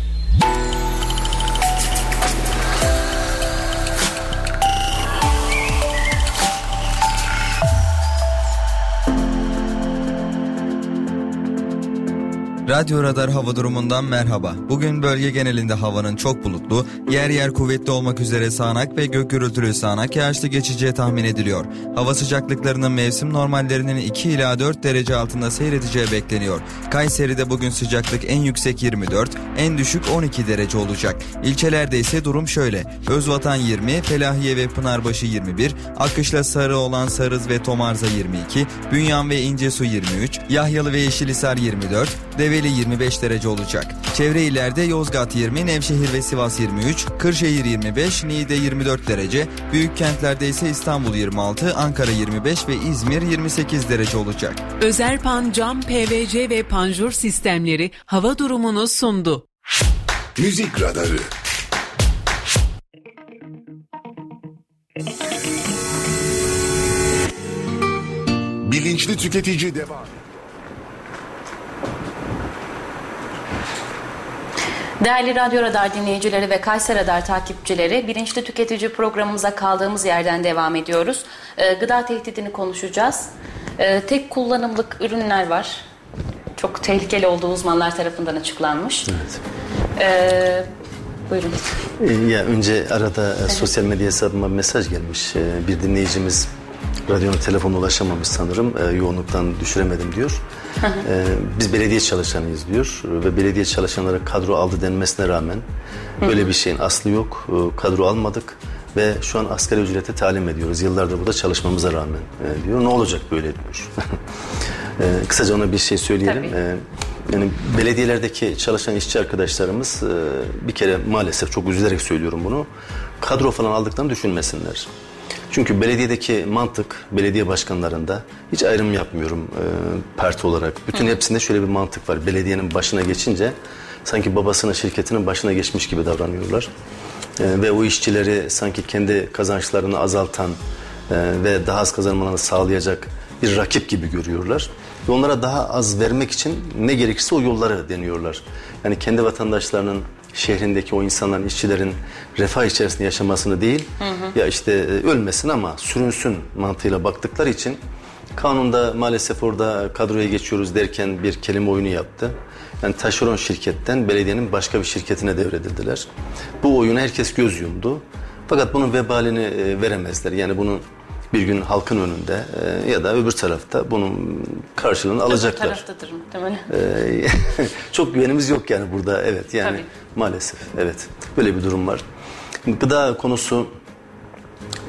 Radyo Radar hava durumundan merhaba. Bugün bölge genelinde havanın çok bulutlu, yer yer kuvvetli olmak üzere sağanak ve gök gürültülü sağanak yağışlı geçeceği tahmin ediliyor. Hava sıcaklıklarının mevsim normallerinin 2 ila 4 derece altında seyredeceği bekleniyor. Kayseri'de bugün sıcaklık en yüksek 24, en düşük 12 derece olacak. İlçelerde ise durum şöyle. Özvatan 20, Felahiye ve Pınarbaşı 21, Akışla Sarı olan Sarız ve Tomarza 22, Bünyan ve İncesu 23, Yahyalı ve Yeşilisar 24, Develi 25 derece olacak. Çevre illerde Yozgat 20, Nevşehir ve Sivas 23, Kırşehir 25, Niğde 24 derece, büyük kentlerde ise İstanbul 26, Ankara 25 ve İzmir 28 derece olacak. Özerpan cam, PVC ve panjur sistemleri hava durumunu sundu. Müzik Radarı. Bilinçli tüketici devam. Değerli Radyo Radar dinleyicileri ve Kayser Radar takipçileri, Bilinçli Tüketici programımıza kaldığımız yerden devam ediyoruz. Ee, gıda tehdidini konuşacağız. Ee, tek kullanımlık ürünler var. Çok tehlikeli olduğu uzmanlar tarafından açıklanmış. Evet. Ee, buyurun. Ee, Ya önce arada e, sosyal medya hesabıma mesaj gelmiş. Ee, Bir dinleyicimiz radyonun telefonu ulaşamamış sanırım. Ee, yoğunluktan düşüremedim diyor. Ee, biz belediye çalışanıyız diyor. Ve belediye çalışanlara kadro aldı denmesine rağmen böyle bir şeyin aslı yok. Ee, kadro almadık ve şu an asgari ücrete talim ediyoruz. Yıllardır burada çalışmamıza rağmen e, diyor. Ne olacak böyle diyor. Ee, kısaca ona bir şey söyleyelim. Tabii. Ee, yani belediyelerdeki çalışan işçi arkadaşlarımız e, bir kere maalesef çok üzülerek söylüyorum bunu. Kadro falan aldıklarını düşünmesinler. Çünkü belediyedeki mantık belediye başkanlarında hiç ayrım yapmıyorum e, parti olarak. Bütün hepsinde şöyle bir mantık var. Belediyenin başına geçince sanki babasının şirketinin başına geçmiş gibi davranıyorlar. E, ve o işçileri sanki kendi kazançlarını azaltan e, ve daha az kazanmalarını sağlayacak bir rakip gibi görüyorlar. Ve onlara daha az vermek için ne gerekirse o yolları deniyorlar. Yani kendi vatandaşlarının şehrindeki o insanların, işçilerin refah içerisinde yaşamasını değil, ya işte e, ölmesin ama sürünsün mantığıyla baktıkları için kanunda maalesef orada kadroya geçiyoruz derken bir kelime oyunu yaptı. Yani taşeron şirketten belediyenin başka bir şirketine devredildiler. Bu oyuna herkes göz yumdu. Fakat bunun vebalini e, veremezler. Yani bunu bir gün halkın önünde e, ya da öbür tarafta bunun karşılığını alacaklar. taraftadır muhtemelen. Ee, çok güvenimiz yok yani burada evet yani Tabii. maalesef evet böyle bir durum var. Gıda konusu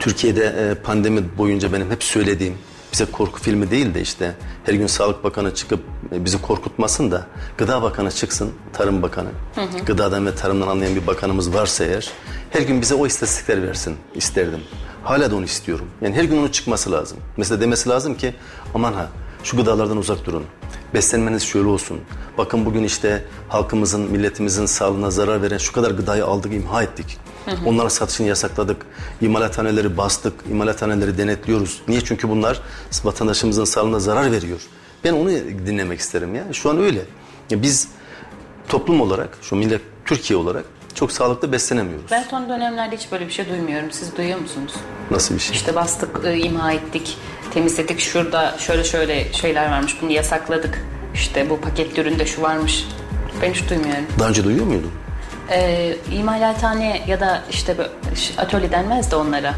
Türkiye'de e, pandemi boyunca benim hep söylediğim bize korku filmi değil de işte her gün Sağlık Bakanı çıkıp e, bizi korkutmasın da Gıda Bakanı çıksın, Tarım Bakanı. Gıdadan ve tarımdan anlayan bir bakanımız varsa eğer her gün bize o istatistikler versin isterdim. Hala da onu istiyorum. Yani her gün onun çıkması lazım. Mesela demesi lazım ki aman ha şu gıdalardan uzak durun. Beslenmeniz şöyle olsun. Bakın bugün işte halkımızın, milletimizin sağlığına zarar veren şu kadar gıdayı aldık, imha ettik. Onların satışını yasakladık. İmalathaneleri bastık, imalathaneleri denetliyoruz. Niye? Çünkü bunlar vatandaşımızın sağlığına zarar veriyor. Ben onu dinlemek isterim ya. Şu an öyle. Ya biz toplum olarak, şu millet Türkiye olarak çok sağlıklı beslenemiyoruz. Ben son dönemlerde hiç böyle bir şey duymuyorum. Siz duyuyor musunuz? Nasıl bir şey? İşte bastık, e, imha ettik, temizledik. Şurada şöyle şöyle şeyler varmış. Bunu yasakladık. İşte bu paketli üründe şu varmış. Ben hiç duymuyorum. Daha önce duyuyor muydun? Ee, imalathane ya da işte atölye denmez de onlara.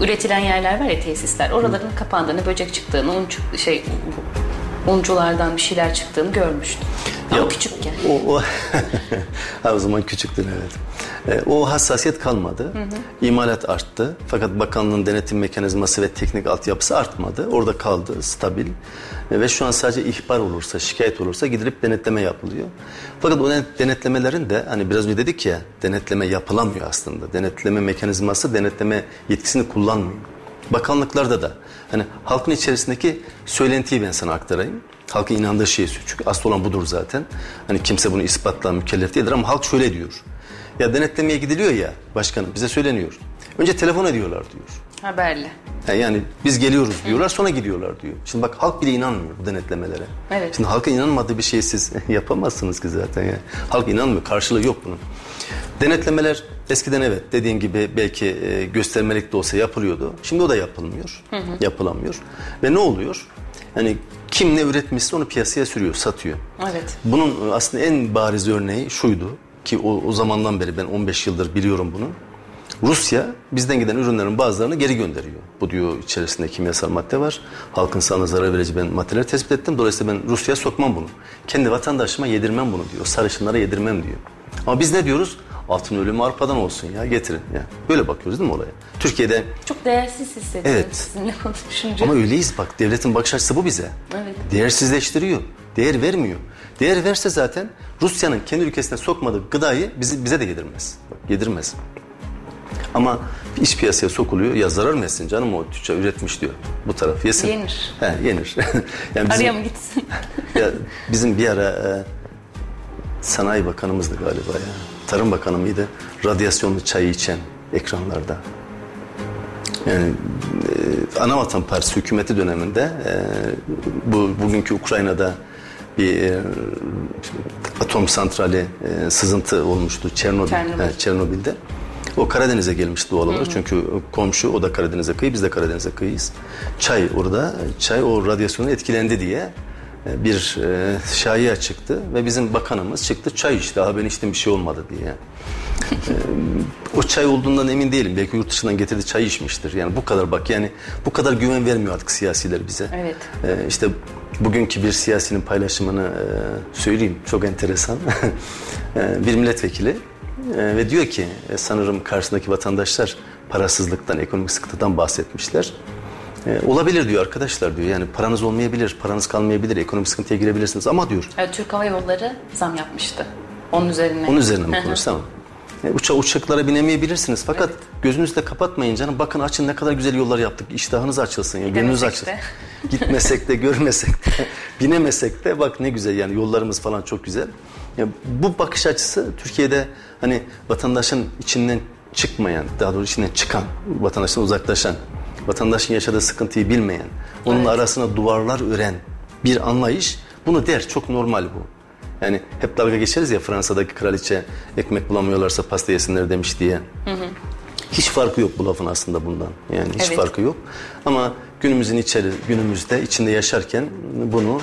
Üretilen yerler var ya tesisler. Oraların kapandığını, böcek çıktığını, un şey unculardan bir şeyler çıktığını görmüştüm. Ama küçükken. O, o, ha, o zaman küçüktün evet. E, o hassasiyet kalmadı. İmalat arttı. Fakat bakanlığın denetim mekanizması ve teknik altyapısı artmadı. Orada kaldı stabil. E, ve şu an sadece ihbar olursa, şikayet olursa gidilip denetleme yapılıyor. Fakat o denetlemelerin de hani biraz önce dedik ya denetleme yapılamıyor aslında. Denetleme mekanizması denetleme yetkisini kullanmıyor. Bakanlıklarda da hani halkın içerisindeki söylentiyi ben sana aktarayım. Halkın inandığı şey çünkü asıl olan budur zaten. Hani kimse bunu ispatla mükellef değildir ama halk şöyle diyor. Ya denetlemeye gidiliyor ya başkanım bize söyleniyor. Önce telefon ediyorlar diyor. Haberli. Ha, Yani biz geliyoruz diyorlar sonra gidiyorlar diyor. Şimdi bak halk bile inanmıyor bu denetlemelere. Evet. Şimdi halka inanmadığı bir şey siz yapamazsınız ki zaten ya. Halk inanmıyor karşılığı yok bunun. Denetlemeler eskiden evet dediğin gibi belki e, göstermelik de olsa yapılıyordu. Şimdi o da yapılmıyor. Yapılamıyor. Ve ne oluyor? Yani kim ne üretmişse onu piyasaya sürüyor, satıyor. Evet. Bunun aslında en bariz örneği şuydu ki o, o zamandan beri ben 15 yıldır biliyorum bunu. Rusya bizden giden ürünlerin bazılarını geri gönderiyor. Bu diyor içerisinde kimyasal madde var. Halkın sağlığına zarar verici ben maddeleri tespit ettim. Dolayısıyla ben Rusya'ya sokmam bunu. Kendi vatandaşıma yedirmem bunu diyor. Sarışınlara yedirmem diyor. Ama biz ne diyoruz? Altın ölümü arpadan olsun ya getirin. Ya. Böyle bakıyoruz değil mi olaya? Türkiye'de Çok değersiz hissediyorum Evet. sizinle konuşunca. ama öyleyiz bak devletin bakış açısı bu bize. Evet. Değersizleştiriyor. Değer vermiyor. Değer verse zaten Rusya'nın kendi ülkesine sokmadığı gıdayı bizi, bize de yedirmez. Bak, yedirmez. Ama iç piyasaya sokuluyor. Ya zarar mı etsin canım o tüccar üretmiş diyor. Bu taraf yesin. Yenir. He, yenir. yani bizim, Araya mı gitsin? ya bizim bir ara e, sanayi bakanımızdı galiba ya. Tarım bakanı mıydı? Radyasyonlu çayı içen ekranlarda. Yani e, Anavatan Partisi hükümeti döneminde e, bu bugünkü Ukrayna'da bir e, atom santrali e, sızıntı olmuştu Çernobil, Çernobil. he, Çernobil'de. O Karadeniz'e gelmişti doğal olarak çünkü komşu o da Karadeniz'e kıyı biz de Karadeniz'e kıyıyız. Çay orada çay o radyasyonu etkilendi diye bir e, şaya çıktı ve bizim bakanımız çıktı çay içti daha ben içtim bir şey olmadı diye. O çay olduğundan emin değilim. Belki yurt dışından getirdi çay içmiştir. Yani bu kadar bak yani bu kadar güven vermiyor artık siyasiler bize. Evet. Ee, işte bugünkü bir siyasinin paylaşımını e, söyleyeyim. Çok enteresan. Bir milletvekili e, ve diyor ki e, sanırım karşısındaki vatandaşlar parasızlıktan, ekonomik sıkıntıdan bahsetmişler. E, olabilir diyor arkadaşlar diyor. Yani paranız olmayabilir, paranız kalmayabilir, ekonomik sıkıntıya girebilirsiniz ama diyor Evet, Türk Hava Yolları zam yapmıştı. Onun üzerine. onun üzerine mi hı. konuşsam? E, uça, uçaklara binemeyebilirsiniz. Fakat gözünüzü de kapatmayın canım. Bakın açın ne kadar güzel yollar yaptık. İştahınız açılsın. Ya, gönlünüz açılsın. de. Gitmesek de, görmesek de, binemesek de bak ne güzel yani yollarımız falan çok güzel. Ya, bu bakış açısı Türkiye'de hani vatandaşın içinden çıkmayan, daha doğrusu içinden çıkan, vatandaştan uzaklaşan, vatandaşın yaşadığı sıkıntıyı bilmeyen, onun arasına duvarlar ören bir anlayış bunu der. Çok normal bu. Yani hep dalga geçeriz ya Fransa'daki kraliçe ekmek bulamıyorlarsa pasta yesinler demiş diye. Hiç farkı yok bu lafın aslında bundan. Yani hiç Evet. farkı yok. Ama günümüzün içeri, günümüzde içinde yaşarken bunu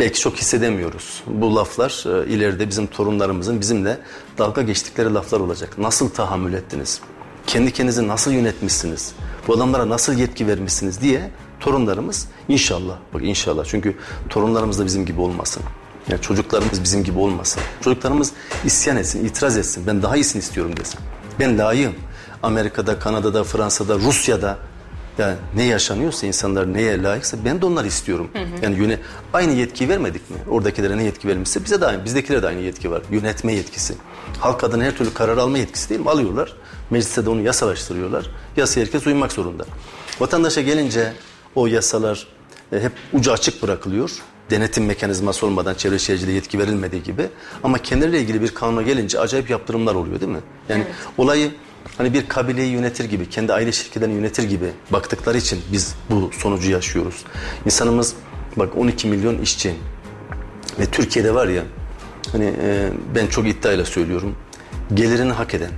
belki çok hissedemiyoruz. Bu laflar e, ileride bizim torunlarımızın bizimle dalga geçtikleri laflar olacak. Nasıl tahammül ettiniz? Kendi kendinizi nasıl yönetmişsiniz? Bu adamlara nasıl yetki vermişsiniz diye torunlarımız inşallah bak inşallah çünkü torunlarımız da bizim gibi olmasın. Yani çocuklarımız bizim gibi olmasın. Çocuklarımız isyan etsin, itiraz etsin. Ben daha iyisini istiyorum desin. Ben layığım. Amerika'da, Kanada'da, Fransa'da, Rusya'da yani ne yaşanıyorsa insanlar neye layıksa ben de onları istiyorum. Yani yöne aynı yetkiyi vermedik mi? Oradakilere ne yetki verilmişse bize de aynı, bizdekilere de aynı yetki var. Yönetme yetkisi. Halk adına her türlü karar alma yetkisi değil mi? Alıyorlar. Mecliste de onu yasalaştırıyorlar. Yasaya herkes uymak zorunda. Vatandaşa gelince o yasalar e, hep ucu açık bırakılıyor. Denetim mekanizması olmadan çevre şehirciliğe yetki verilmediği gibi. Ama kendileriyle ilgili bir kanuna gelince acayip yaptırımlar oluyor değil mi? Yani olayı hani bir kabileyi yönetir gibi, kendi aile şirketlerini yönetir gibi baktıkları için biz bu sonucu yaşıyoruz. İnsanımız bak 12 milyon işçi ve Türkiye'de var ya hani e, ben çok iddiayla söylüyorum gelirini hak eden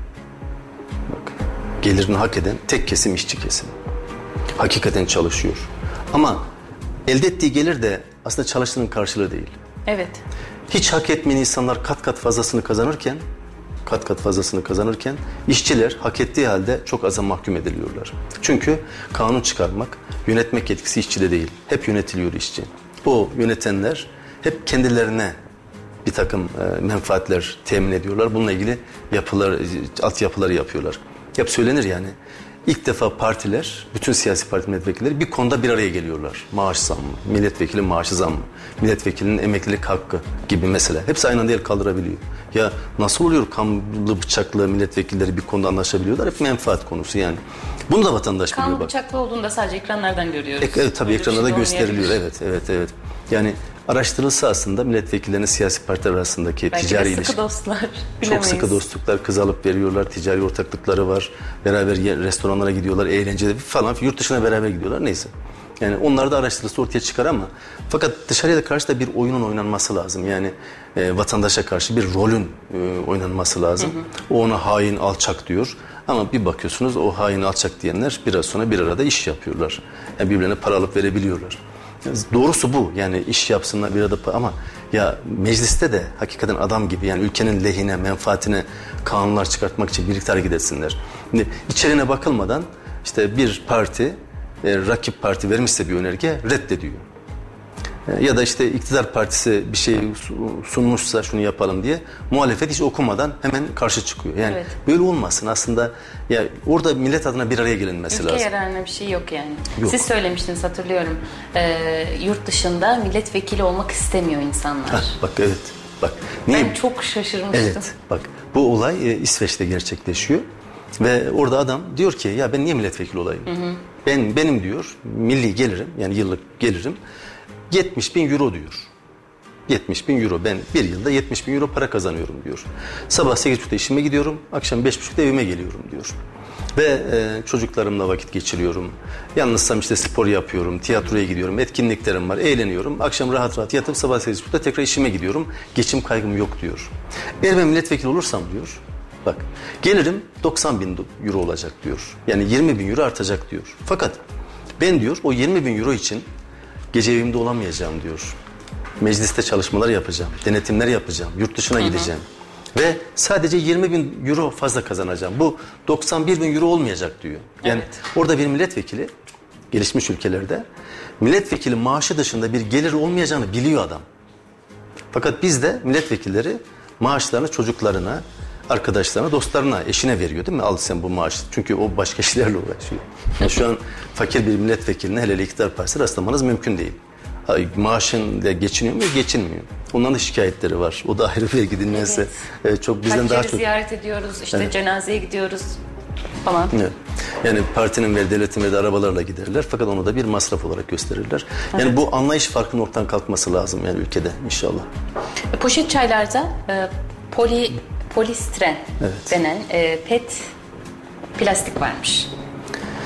bak gelirini hak eden tek kesim işçi kesim. Hakikaten çalışıyor. Ama elde ettiği gelir de aslında çalıştığının karşılığı değil. Evet. Hiç hak etmeyen insanlar kat kat fazlasını kazanırken kat kat fazlasını kazanırken işçiler hak ettiği halde çok aza mahkum ediliyorlar. Çünkü kanun çıkarmak, yönetmek yetkisi işçide değil. Hep yönetiliyor işçi. O yönetenler hep kendilerine bir takım e, menfaatler temin ediyorlar. Bununla ilgili yapılar, altyapıları yapıyorlar. Hep söylenir yani. İlk defa partiler, bütün siyasi parti milletvekilleri bir konuda bir araya geliyorlar. Maaş zammı, milletvekili maaşı zammı, milletvekilinin emeklilik hakkı gibi mesela. Hepsi aynı anda el kaldırabiliyor. Ya nasıl oluyor kanlı bıçaklı milletvekilleri bir konuda anlaşabiliyorlar? Hep menfaat konusu yani. Bunu da vatandaş biliyor Kanlı bak. bıçaklı olduğunda sadece ekranlardan görüyoruz. E, evet tabii Böyle ekranlarda şey gösteriliyor. Evet, evet, evet. Yani araştırılsa aslında milletvekillerinin siyasi partiler arasındaki Belki ticari de sıkı ilişki. dostlar. Çok Bilemeyiz. sıkı dostluklar, kız alıp veriyorlar, ticari ortaklıkları var. Beraber restoranlara gidiyorlar, eğlenceli falan. Yurt dışına beraber gidiyorlar neyse. Yani onlar da araştırılsa ortaya çıkar ama fakat dışarıya da karşı da bir oyunun oynanması lazım. Yani e, vatandaşa karşı bir rolün e, oynanması lazım. O ona hain, alçak diyor. Ama bir bakıyorsunuz o hain, alçak diyenler biraz sonra bir arada iş yapıyorlar. Yani birbirlerine para alıp verebiliyorlar. Doğrusu bu. Yani iş yapsınlar bir arada ama ya mecliste de hakikaten adam gibi yani ülkenin lehine, menfaatine kanunlar çıkartmak için birlikte hareket etsinler. Şimdi içeriğine bakılmadan işte bir parti, e, rakip parti vermişse bir önerge reddediyor. Ya da işte iktidar partisi bir şey su- sunmuşsa şunu yapalım diye muhalefet hiç okumadan hemen karşı çıkıyor. Yani Evet. böyle olmasın aslında. Ya orada millet adına bir araya gelinmesi Ülke lazım. yararına bir şey yok yani. Yok. Siz söylemiştiniz hatırlıyorum. Ee, yurt dışında milletvekili olmak istemiyor insanlar. Hah, bak evet. Bak. Niye? Ben çok şaşırmıştım. Evet bak bu olay e, İsveç'te gerçekleşiyor ve orada adam diyor ki ya ben niye milletvekili olayım? Ben benim diyor milli gelirim yani yıllık gelirim 70 bin euro diyor. 70 bin euro ben bir yılda 70 bin euro para kazanıyorum diyor. Sabah 8.30'da işime gidiyorum akşam 5.30'da evime geliyorum diyor. Ve e, çocuklarımla vakit geçiriyorum. Yalnızsam işte spor yapıyorum, tiyatroya gidiyorum, etkinliklerim var, eğleniyorum. Akşam rahat rahat yatıp sabah 8.30'da tekrar işime gidiyorum. Geçim kaygım yok diyor. Eğer ben milletvekili olursam diyor, bak gelirim 90 bin euro olacak diyor. Yani 20 bin euro artacak diyor. Fakat ben diyor o 20 bin euro için gece evimde olamayacağım diyor. Mecliste çalışmalar yapacağım, denetimler yapacağım, yurt dışına gideceğim. Ve sadece 20 bin euro fazla kazanacağım. Bu 91 bin euro olmayacak diyor. Yani orada bir milletvekili gelişmiş ülkelerde milletvekili maaşı dışında bir gelir olmayacağını biliyor adam. Fakat bizde milletvekilleri maaşlarını çocuklarına, arkadaşlarına, dostlarına, eşine veriyor değil mi? Al sen bu maaşı. Çünkü o başka işlerle uğraşıyor. Yani şu an fakir bir milletvekiline hele iktidar partisi rastlamanız mümkün değil. Maaşın da geçiniyor mu? Geçinmiyor. Onların da şikayetleri var. O da ayrı belki dinlense. Evet, çok bizden Kaç daha çok. ziyaret ediyoruz, işte Evet. cenazeye gidiyoruz falan. Evet. Yani partinin ve devletin ve de arabalarla giderler fakat onu da bir masraf olarak gösterirler. Yani bu anlayış farkının ortadan kalkması lazım yani ülkede inşallah. E, Poşet çaylarda e, poli polistiren Evet. denen e, pet plastik varmış.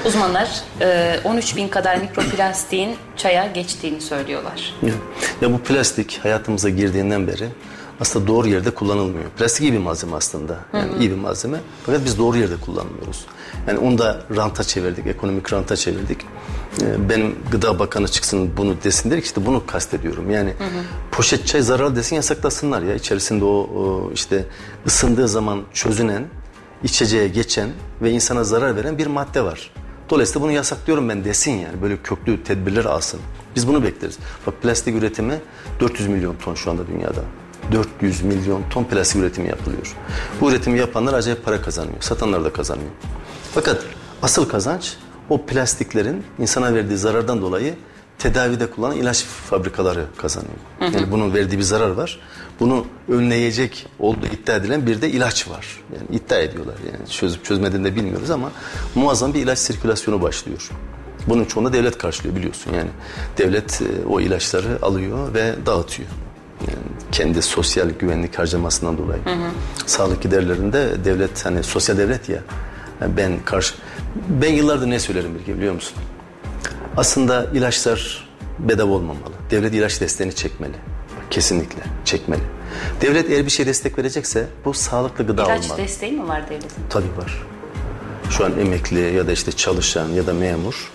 Uzmanlar e, 13 bin kadar mikroplastiğin çaya geçtiğini söylüyorlar. Ya, ya bu plastik hayatımıza girdiğinden beri aslında doğru yerde kullanılmıyor. Plastik iyi bir malzeme aslında. Yani iyi bir malzeme. Fakat biz doğru yerde kullanmıyoruz. Yani onu da ranta çevirdik, ekonomik ranta çevirdik. Ee, Benim gıda bakanı çıksın bunu desin ki işte bunu kastediyorum. Yani poşet çay zararlı desin yasaklasınlar ya. İçerisinde o, o işte ısındığı zaman çözünen, içeceğe geçen ve insana zarar veren bir madde var. Dolayısıyla bunu yasaklıyorum ben desin yani. Böyle köklü tedbirler alsın. Biz bunu bekleriz. Bak plastik üretimi 400 milyon ton şu anda dünyada. 400 milyon ton plastik üretimi yapılıyor. Bu üretimi yapanlar acayip para kazanıyor. Satanlar da kazanıyor. Fakat asıl kazanç o plastiklerin insana verdiği zarardan dolayı tedavide kullanılan ilaç fabrikaları kazanıyor. Yani bunun verdiği bir zarar var. Bunu önleyecek olduğu iddia edilen bir de ilaç var. Yani iddia ediyorlar yani çözüp çözmediğini de bilmiyoruz ama muazzam bir ilaç sirkülasyonu başlıyor. Bunun çoğunu devlet karşılıyor biliyorsun yani. Devlet e, o ilaçları alıyor ve dağıtıyor. Yani kendi sosyal güvenlik harcamasından dolayı. Sağlık giderlerinde devlet hani sosyal devlet ya. Yani ben karşı ben yıllardır ne söylerim Bilge biliyor musun? Aslında ilaçlar bedava olmamalı. Devlet ilaç desteğini çekmeli. Kesinlikle çekmeli. Devlet eğer bir şey destek verecekse bu sağlıklı gıda İlaç olmalı. desteği mi var devletin? Tabii var. Şu an emekli ya da işte çalışan ya da memur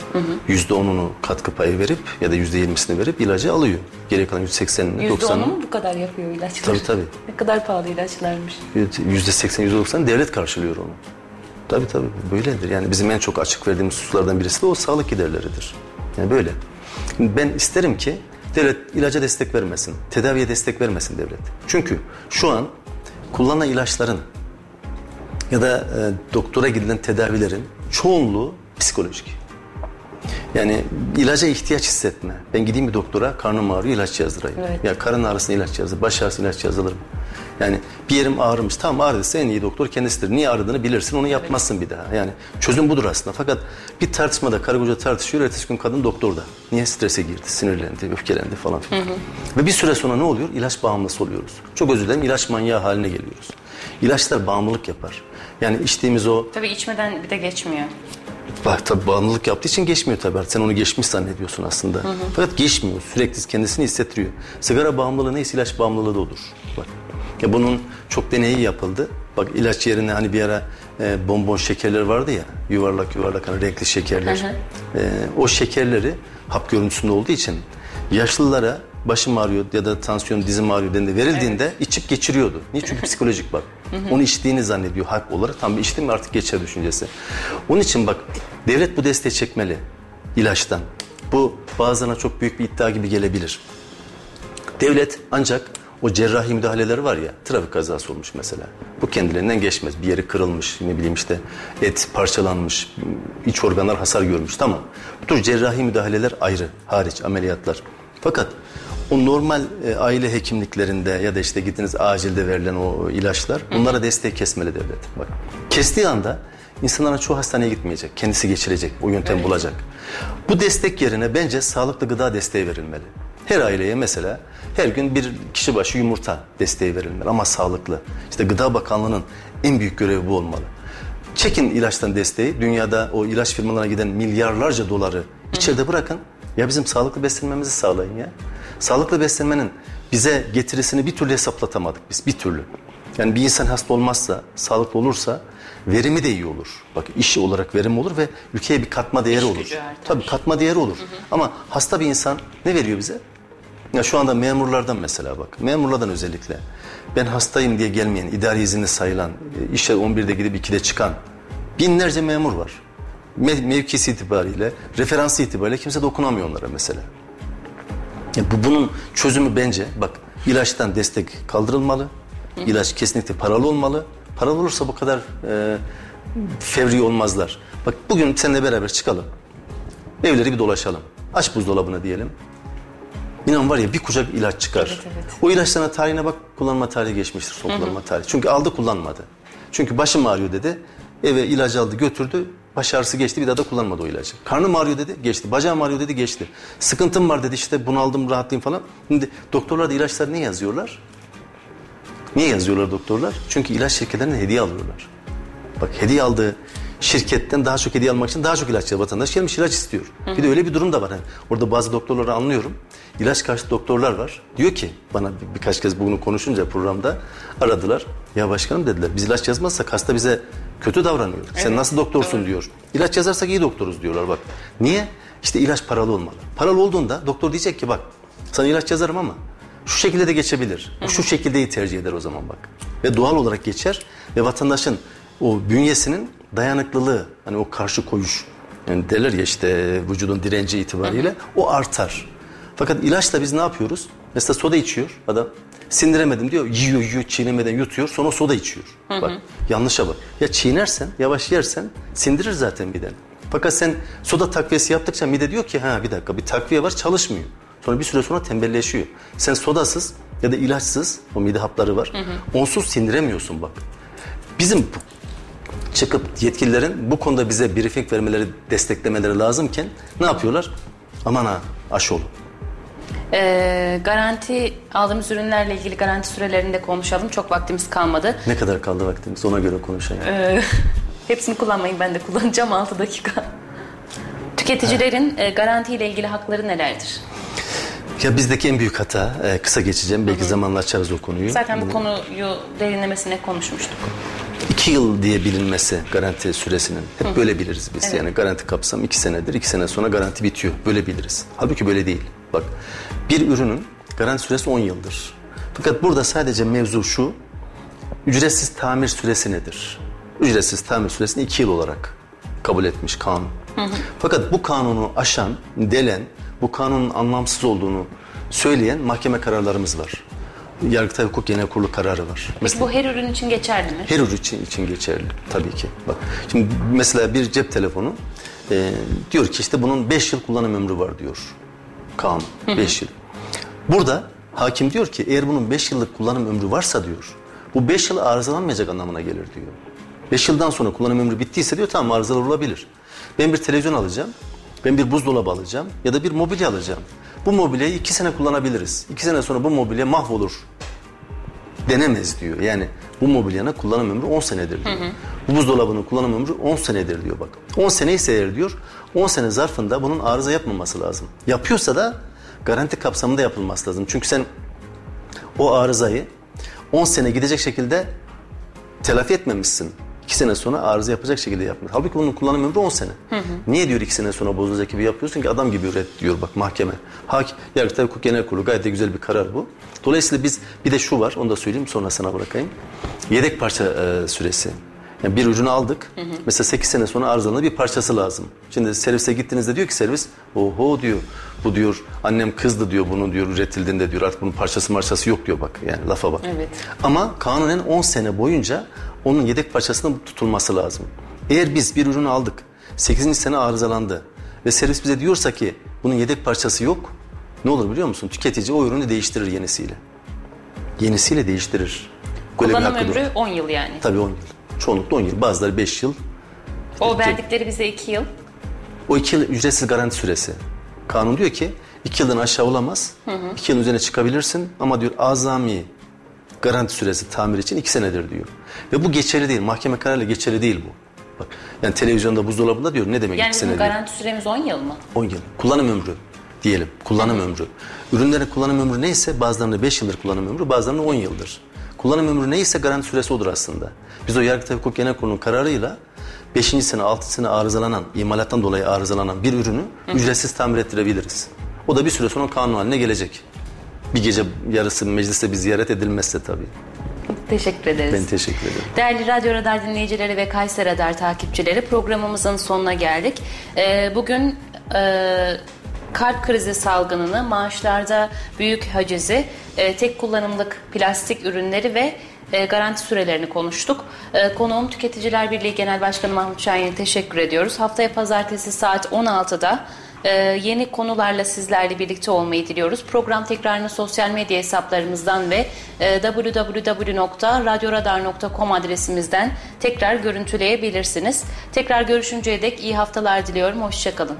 yüzde onunu katkı payı verip ya da yüzde yirmisini verip ilacı alıyor. Geri kalan yüzde seksenini, Yüzde onu doksanını mu bu kadar yapıyor ilaçlar? Tabii, tabii. Ne kadar pahalı ilaçlarmış. yüzde seksen, yüzde doksan devlet karşılıyor onu. Tabii tabii böyledir. Yani bizim en çok açık verdiğimiz hususlardan birisi de o sağlık giderleridir. Yani böyle. Ben isterim ki Devlet ilaca destek vermesin, tedaviye destek vermesin devlet. Çünkü şu an kullanılan ilaçların ya da e, doktora gidilen tedavilerin çoğunluğu psikolojik. Yani ilaca ihtiyaç hissetme. Ben gideyim bir doktora karnım ağrıyor ilaç yazdırayım. Evet. Ya karın ağrısına ilaç yazdır, baş ağrısına ilaç yazdırırım. Yani bir yerim ağrımış. Tamam ağrıdıysa en iyi doktor kendisidir. Niye ağrıdığını bilirsin onu yapmazsın bir daha. Yani çözüm budur aslında. Fakat bir tartışmada karı koca tartışıyor. Ertesi gün kadın doktorda. Niye strese girdi, sinirlendi, öfkelendi falan filan. Ve bir süre sonra ne oluyor? İlaç bağımlısı oluyoruz. Çok özür dilerim ilaç manyağı haline geliyoruz. İlaçlar bağımlılık yapar. Yani içtiğimiz o Tabii içmeden bir de geçmiyor. Bak tabii bağımlılık yaptığı için geçmiyor tabii. Sen onu geçmiş zannediyorsun aslında. Fakat geçmiyor. Sürekli kendisini hissettiriyor. Sigara bağımlılığı neyse ilaç bağımlılığı da olur. Bak. Ya bunun çok deneyi yapıldı. Bak ilaç yerine hani bir ara e, bonbon şekerler vardı ya. Yuvarlak yuvarlak hani renkli şekerler. E, o şekerleri hap görüntüsünde olduğu için yaşlılara başım ağrıyor ya da tansiyon dizim ağrıyor denildi verildiğinde içip geçiriyordu. Niye? Çünkü psikolojik bak. Onu içtiğini zannediyor hap olarak. Tam içtim mi artık geçer düşüncesi. Onun için bak devlet bu desteği çekmeli ilaçtan. Bu bazılarına çok büyük bir iddia gibi gelebilir. Devlet ancak o cerrahi müdahaleler var ya trafik kazası olmuş mesela. Bu kendilerinden geçmez. Bir yeri kırılmış ne bileyim işte et parçalanmış iç organlar hasar görmüş tamam. Bu tür cerrahi müdahaleler ayrı hariç ameliyatlar. Fakat o normal e, aile hekimliklerinde ya da işte gittiniz acilde verilen o ilaçlar bunlara destek kesmeli devlet. Bak kestiği anda insanların çoğu hastaneye gitmeyecek. Kendisi geçirecek. O yöntem bulacak. Bu destek yerine bence sağlıklı gıda desteği verilmeli. Her aileye mesela her gün bir kişi başı yumurta desteği verilmeli ama sağlıklı. İşte Gıda Bakanlığı'nın en büyük görevi bu olmalı. Çekin ilaçtan desteği. Dünyada o ilaç firmalarına giden milyarlarca doları içeride bırakın. Ya bizim sağlıklı beslenmemizi sağlayın ya. Sağlıklı beslenmenin bize getirisini bir türlü hesaplatamadık biz bir türlü. Yani bir insan hasta olmazsa, sağlıklı olursa verimi de iyi olur. Bak işi olarak verim olur ve ülkeye bir katma değeri olur. gücü artar. Tabii katma değeri olur. Ama hasta bir insan ne veriyor bize? Ya şu anda memurlardan mesela bak. Memurlardan özellikle. Ben hastayım diye gelmeyen, idari izinli sayılan, e, işe 11'de gidip 2'de çıkan binlerce memur var. Me- mevkisi itibariyle, referansı itibariyle kimse dokunamıyor onlara mesela. Ya bu bunun çözümü bence bak ilaçtan destek kaldırılmalı. İlaç kesinlikle paralı olmalı. Paralı olursa bu kadar e, fevri olmazlar. Bak bugün seninle beraber çıkalım. Evleri bir dolaşalım. Aç buzdolabını diyelim. İnan var ya bir kucak ilaç çıkar. O ilaçların tarihine bak kullanma tarihi geçmiştir son kullanma tarihi. Çünkü aldı kullanmadı. Çünkü başım ağrıyor dedi. Eve ilacı aldı götürdü. Baş ağrısı geçti bir daha da kullanmadı o ilacı. Karnım ağrıyor dedi geçti. Bacağım ağrıyor dedi geçti. Sıkıntım var dedi işte bunaldım rahatlayayım falan. Şimdi doktorlar da ilaçları ne yazıyorlar? Niye yazıyorlar doktorlar? Çünkü ilaç şirketlerinden hediye alıyorlar. Bak hediye aldığı şirketten daha çok hediye almak için daha çok ilaç alıyor. Vatandaş gelmiş ilaç istiyor. Bir de öyle bir durum da var. Hani orada bazı doktorları anlıyorum. İlaç karşı doktorlar var. Diyor ki bana bir- birkaç kez bunu konuşunca programda aradılar. Ya başkanım dediler biz ilaç yazmazsak hasta bize kötü davranıyor. Sen nasıl doktorsun diyor. İlaç yazarsak iyi doktoruz diyorlar bak. Niye? İşte ilaç paralı olmalı. Paralı olduğunda doktor diyecek ki bak sana ilaç yazarım ama şu şekilde de geçebilir. O Şu şekildeyi tercih eder o zaman bak. Ve doğal olarak geçer ve vatandaşın o bünyesinin dayanıklılığı hani o karşı koyuş yani derler ya işte vücudun direnci itibariyle o artar. Fakat ilaçla biz ne yapıyoruz? Mesela soda içiyor adam. Sindiremedim diyor. Yiyor yiyor çiğnemeden yutuyor sonra soda içiyor. Bak yanlışa bak. Ya çiğnersen yavaş yersen sindirir zaten miden. Fakat sen soda takviyesi yaptıkça mide diyor ki ha bir dakika bir takviye var çalışmıyor. Sonra bir süre sonra tembelleşiyor. Sen sodasız ya da ilaçsız o mide hapları var. Onsuz sindiremiyorsun bak. Bizim çıkıp yetkililerin bu konuda bize briefing vermeleri, desteklemeleri lazımken ne yapıyorlar? Aman ha aşı olun. Ee, garanti aldığımız ürünlerle ilgili garanti sürelerinde konuşalım. Çok vaktimiz kalmadı. Ne kadar kaldı vaktimiz ona göre konuşayım. Ee, hepsini kullanmayın ben de kullanacağım 6 dakika. Tüketicilerin e, garantiyle ilgili hakları nelerdir? Ya bizdeki en büyük hata, e, kısa geçeceğim belki zamanla açarız o konuyu. Zaten bu konuyu derinlemesine konuşmuştuk. İki yıl diye bilinmesi garanti süresinin. Hep böyle biliriz biz. Yani garanti kapsam iki senedir. iki sene sonra garanti bitiyor. Böyle biliriz. Halbuki böyle değil. Bak bir ürünün garanti süresi 10 yıldır. Fakat burada sadece mevzu şu. Ücretsiz tamir süresi nedir? Ücretsiz tamir süresini iki yıl olarak kabul etmiş kanun. Fakat bu kanunu aşan, delen, bu kanunun anlamsız olduğunu söyleyen mahkeme kararlarımız var. Yargıtay Hukuk Genel Kurulu kararı var. Peki bu her ürün için geçerli mi? Her ürün için, için geçerli tabii ki. Bak şimdi mesela bir cep telefonu e, diyor ki işte bunun 5 yıl kullanım ömrü var diyor. Kanun 5 yıl. Burada hakim diyor ki eğer bunun 5 yıllık kullanım ömrü varsa diyor bu 5 yıl arızalanmayacak anlamına gelir diyor. 5 yıldan sonra kullanım ömrü bittiyse diyor tamam arızalar olabilir. Ben bir televizyon alacağım, ben bir buzdolabı alacağım ya da bir mobilya alacağım. Bu mobilyayı 2 sene kullanabiliriz. 2 sene sonra bu mobilya mahvolur denemez diyor. Yani bu mobilyanın kullanım ömrü 10 senedir diyor. Bu buzdolabının kullanım ömrü 10 senedir diyor bak. 10 sene ise eğer diyor 10 sene zarfında bunun arıza yapmaması lazım. Yapıyorsa da garanti kapsamında yapılması lazım. Çünkü sen o arızayı 10 sene gidecek şekilde telafi etmemişsin. 2 sene sonra arıza yapacak şekilde yapmış. Halbuki bunun kullanım ömrü 10 sene. Niye diyor 2 sene sonra bozulacak gibi yapıyorsun ki adam gibi üret diyor bak mahkeme. Hak, Yargıtay Hukuk Genel Kurulu gayet de güzel bir karar bu. Dolayısıyla biz bir de şu var onu da söyleyeyim sonra sana bırakayım. Yedek parça e, süresi. Yani bir ürünü aldık. Mesela 8 sene sonra arızalanır bir parçası lazım. Şimdi servise gittiğinizde diyor ki servis oho diyor. Bu diyor annem kızdı diyor bunu diyor üretildiğinde diyor artık bunun parçası marçası yok diyor bak yani lafa bak. Evet. Ama kanunen 10 sene boyunca onun yedek parçasının tutulması lazım. Eğer biz bir ürünü aldık 8. sene arızalandı ve servis bize diyorsa ki bunun yedek parçası yok ne olur biliyor musun? Tüketici o ürünü değiştirir yenisiyle. Yenisiyle değiştirir. Böyle Kullanım ömrü var. 10 yıl yani. Tabii 10 yıl. Çoğunlukla 10 yıl. Bazıları 5 yıl. O verdikleri bize 2 yıl. O 2 yıl ücretsiz garanti süresi. Kanun diyor ki 2 yıldan aşağı olamaz. 2 yılın üzerine çıkabilirsin ama diyor azami garanti süresi tamir için 2 senedir diyor. Ve bu geçerli değil. Mahkeme kararıyla geçerli değil bu. Bak, yani televizyonda buzdolabında diyor ne demek Yani 2 bizim sene diyor. garanti süremiz 10 yıl mı? 10 yıl. Kullanım ömrü diyelim. Kullanım ömrü. Ürünlerin kullanım ömrü neyse bazılarında 5 yıldır kullanım ömrü bazılarında 10 yıldır. Kullanım ömrü neyse garanti süresi odur aslında. Biz o Yargıtay Hukuk Genel Kurulu'nun kararıyla 5. sene 6. sene arızalanan, imalattan dolayı arızalanan bir ürünü ücretsiz tamir ettirebiliriz. O da bir süre sonra kanun haline gelecek. Bir gece yarısı mecliste bir ziyaret edilmezse tabii. Teşekkür ederiz. Ben teşekkür ederim. Değerli Radyo Radar dinleyicileri ve Kayser Radar takipçileri programımızın sonuna geldik. Ee, bugün e, kalp krizi salgınını, maaşlarda büyük hacizi, e, tek kullanımlık plastik ürünleri ve e, garanti sürelerini konuştuk. E, konuğum Tüketiciler Birliği Genel Başkanı Mahmut Şahin'e teşekkür ediyoruz. Haftaya pazartesi saat 16'da e, yeni konularla sizlerle birlikte olmayı diliyoruz. Program tekrarını sosyal medya hesaplarımızdan ve e, www.radyoradar.com adresimizden tekrar görüntüleyebilirsiniz. Tekrar görüşünceye dek iyi haftalar diliyorum. Hoşçakalın.